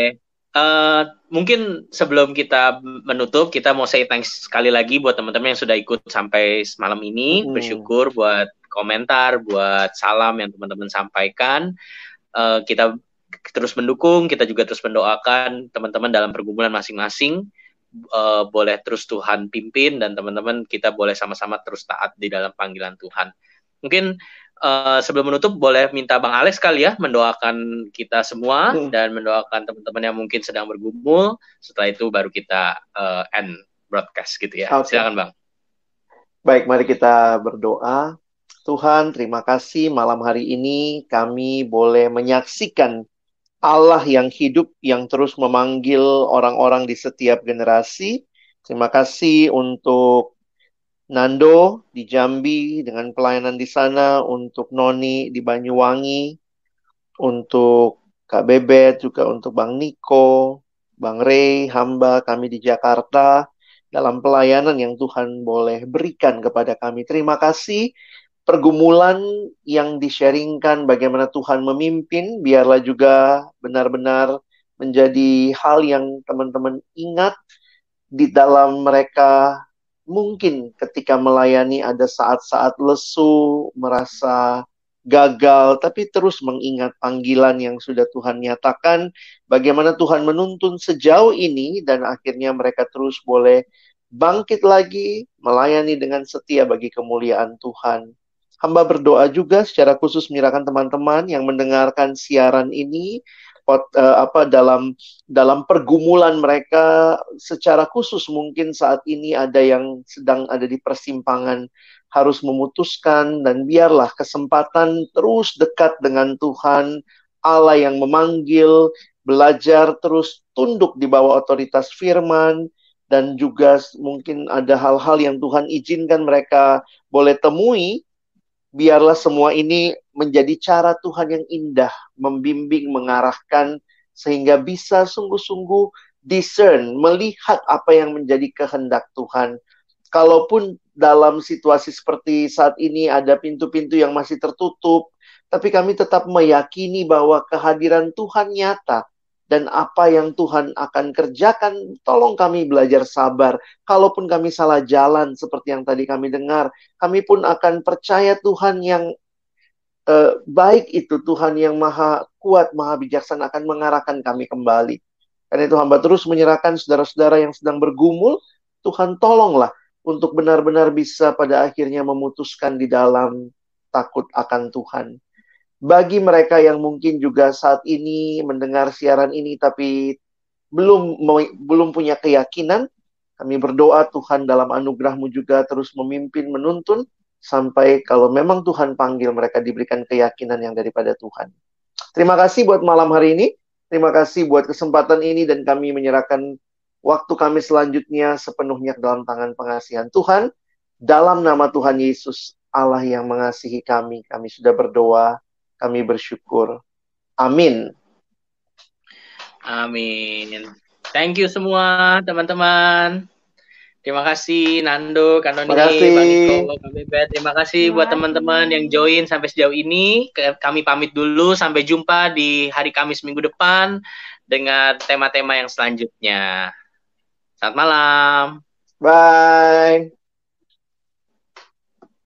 Speaker 2: Uh, mungkin sebelum kita menutup, kita mau say thanks sekali lagi buat teman-teman yang sudah ikut sampai malam ini. Hmm. Bersyukur buat komentar, buat salam yang teman-teman sampaikan. Uh, kita terus mendukung, kita juga terus mendoakan teman-teman dalam pergumulan masing-masing. Uh, boleh terus Tuhan pimpin dan teman-teman kita boleh sama-sama terus taat di dalam panggilan Tuhan. Mungkin uh, sebelum menutup boleh minta Bang Alex kali ya mendoakan kita semua hmm. dan mendoakan teman-teman yang mungkin sedang bergumul. Setelah itu baru kita uh, end broadcast gitu ya. Okay. Silakan Bang.
Speaker 1: Baik, mari kita berdoa. Tuhan, terima kasih malam hari ini kami boleh menyaksikan Allah yang hidup yang terus memanggil orang-orang di setiap generasi. Terima kasih untuk Nando di Jambi dengan pelayanan di sana, untuk Noni di Banyuwangi, untuk Kak Bebet, juga untuk Bang Niko, Bang Ray, hamba kami di Jakarta, dalam pelayanan yang Tuhan boleh berikan kepada kami. Terima kasih pergumulan yang disharingkan bagaimana Tuhan memimpin, biarlah juga benar-benar menjadi hal yang teman-teman ingat di dalam mereka mungkin ketika melayani ada saat-saat lesu, merasa gagal, tapi terus mengingat panggilan yang sudah Tuhan nyatakan, bagaimana Tuhan menuntun sejauh ini, dan akhirnya mereka terus boleh bangkit lagi, melayani dengan setia bagi kemuliaan Tuhan. Hamba berdoa juga secara khusus menyerahkan teman-teman yang mendengarkan siaran ini, pot, uh, apa dalam dalam pergumulan mereka. Secara khusus mungkin saat ini ada yang sedang ada di persimpangan harus memutuskan dan biarlah kesempatan terus dekat dengan Tuhan Allah yang memanggil belajar terus tunduk di bawah otoritas firman dan juga mungkin ada hal-hal yang Tuhan izinkan mereka boleh temui biarlah semua ini menjadi cara Tuhan yang indah membimbing, mengarahkan sehingga bisa sungguh-sungguh discern, melihat apa yang menjadi kehendak Tuhan. Kalaupun dalam situasi seperti saat ini ada pintu-pintu yang masih tertutup, tapi kami tetap meyakini bahwa kehadiran Tuhan nyata dan apa yang Tuhan akan kerjakan, tolong kami belajar sabar. Kalaupun kami salah jalan seperti yang tadi kami dengar, kami pun akan percaya Tuhan yang eh, baik itu, Tuhan yang maha kuat, maha bijaksana akan mengarahkan kami kembali. Karena itu hamba terus menyerahkan saudara-saudara yang sedang bergumul, Tuhan tolonglah untuk benar-benar bisa pada akhirnya memutuskan di dalam takut akan Tuhan bagi mereka yang mungkin juga saat ini mendengar siaran ini tapi belum belum punya keyakinan, Kami berdoa Tuhan dalam anugerahmu juga terus memimpin, menuntun, sampai kalau memang Tuhan panggil mereka diberikan keyakinan yang daripada Tuhan. Terima kasih buat malam hari ini. Terima kasih buat kesempatan ini dan kami menyerahkan waktu kami selanjutnya sepenuhnya dalam tangan pengasihan Tuhan. Dalam nama Tuhan Yesus, Allah yang mengasihi kami, kami sudah berdoa, kami bersyukur. Amin.
Speaker 2: Amin. Thank you semua teman-teman. Terima kasih Nando, Kanoni, Terima kasih. Terima kasih buat teman-teman yang join sampai sejauh ini. Kami pamit dulu. Sampai jumpa di hari Kamis minggu depan dengan tema-tema yang selanjutnya. Selamat malam.
Speaker 1: Bye.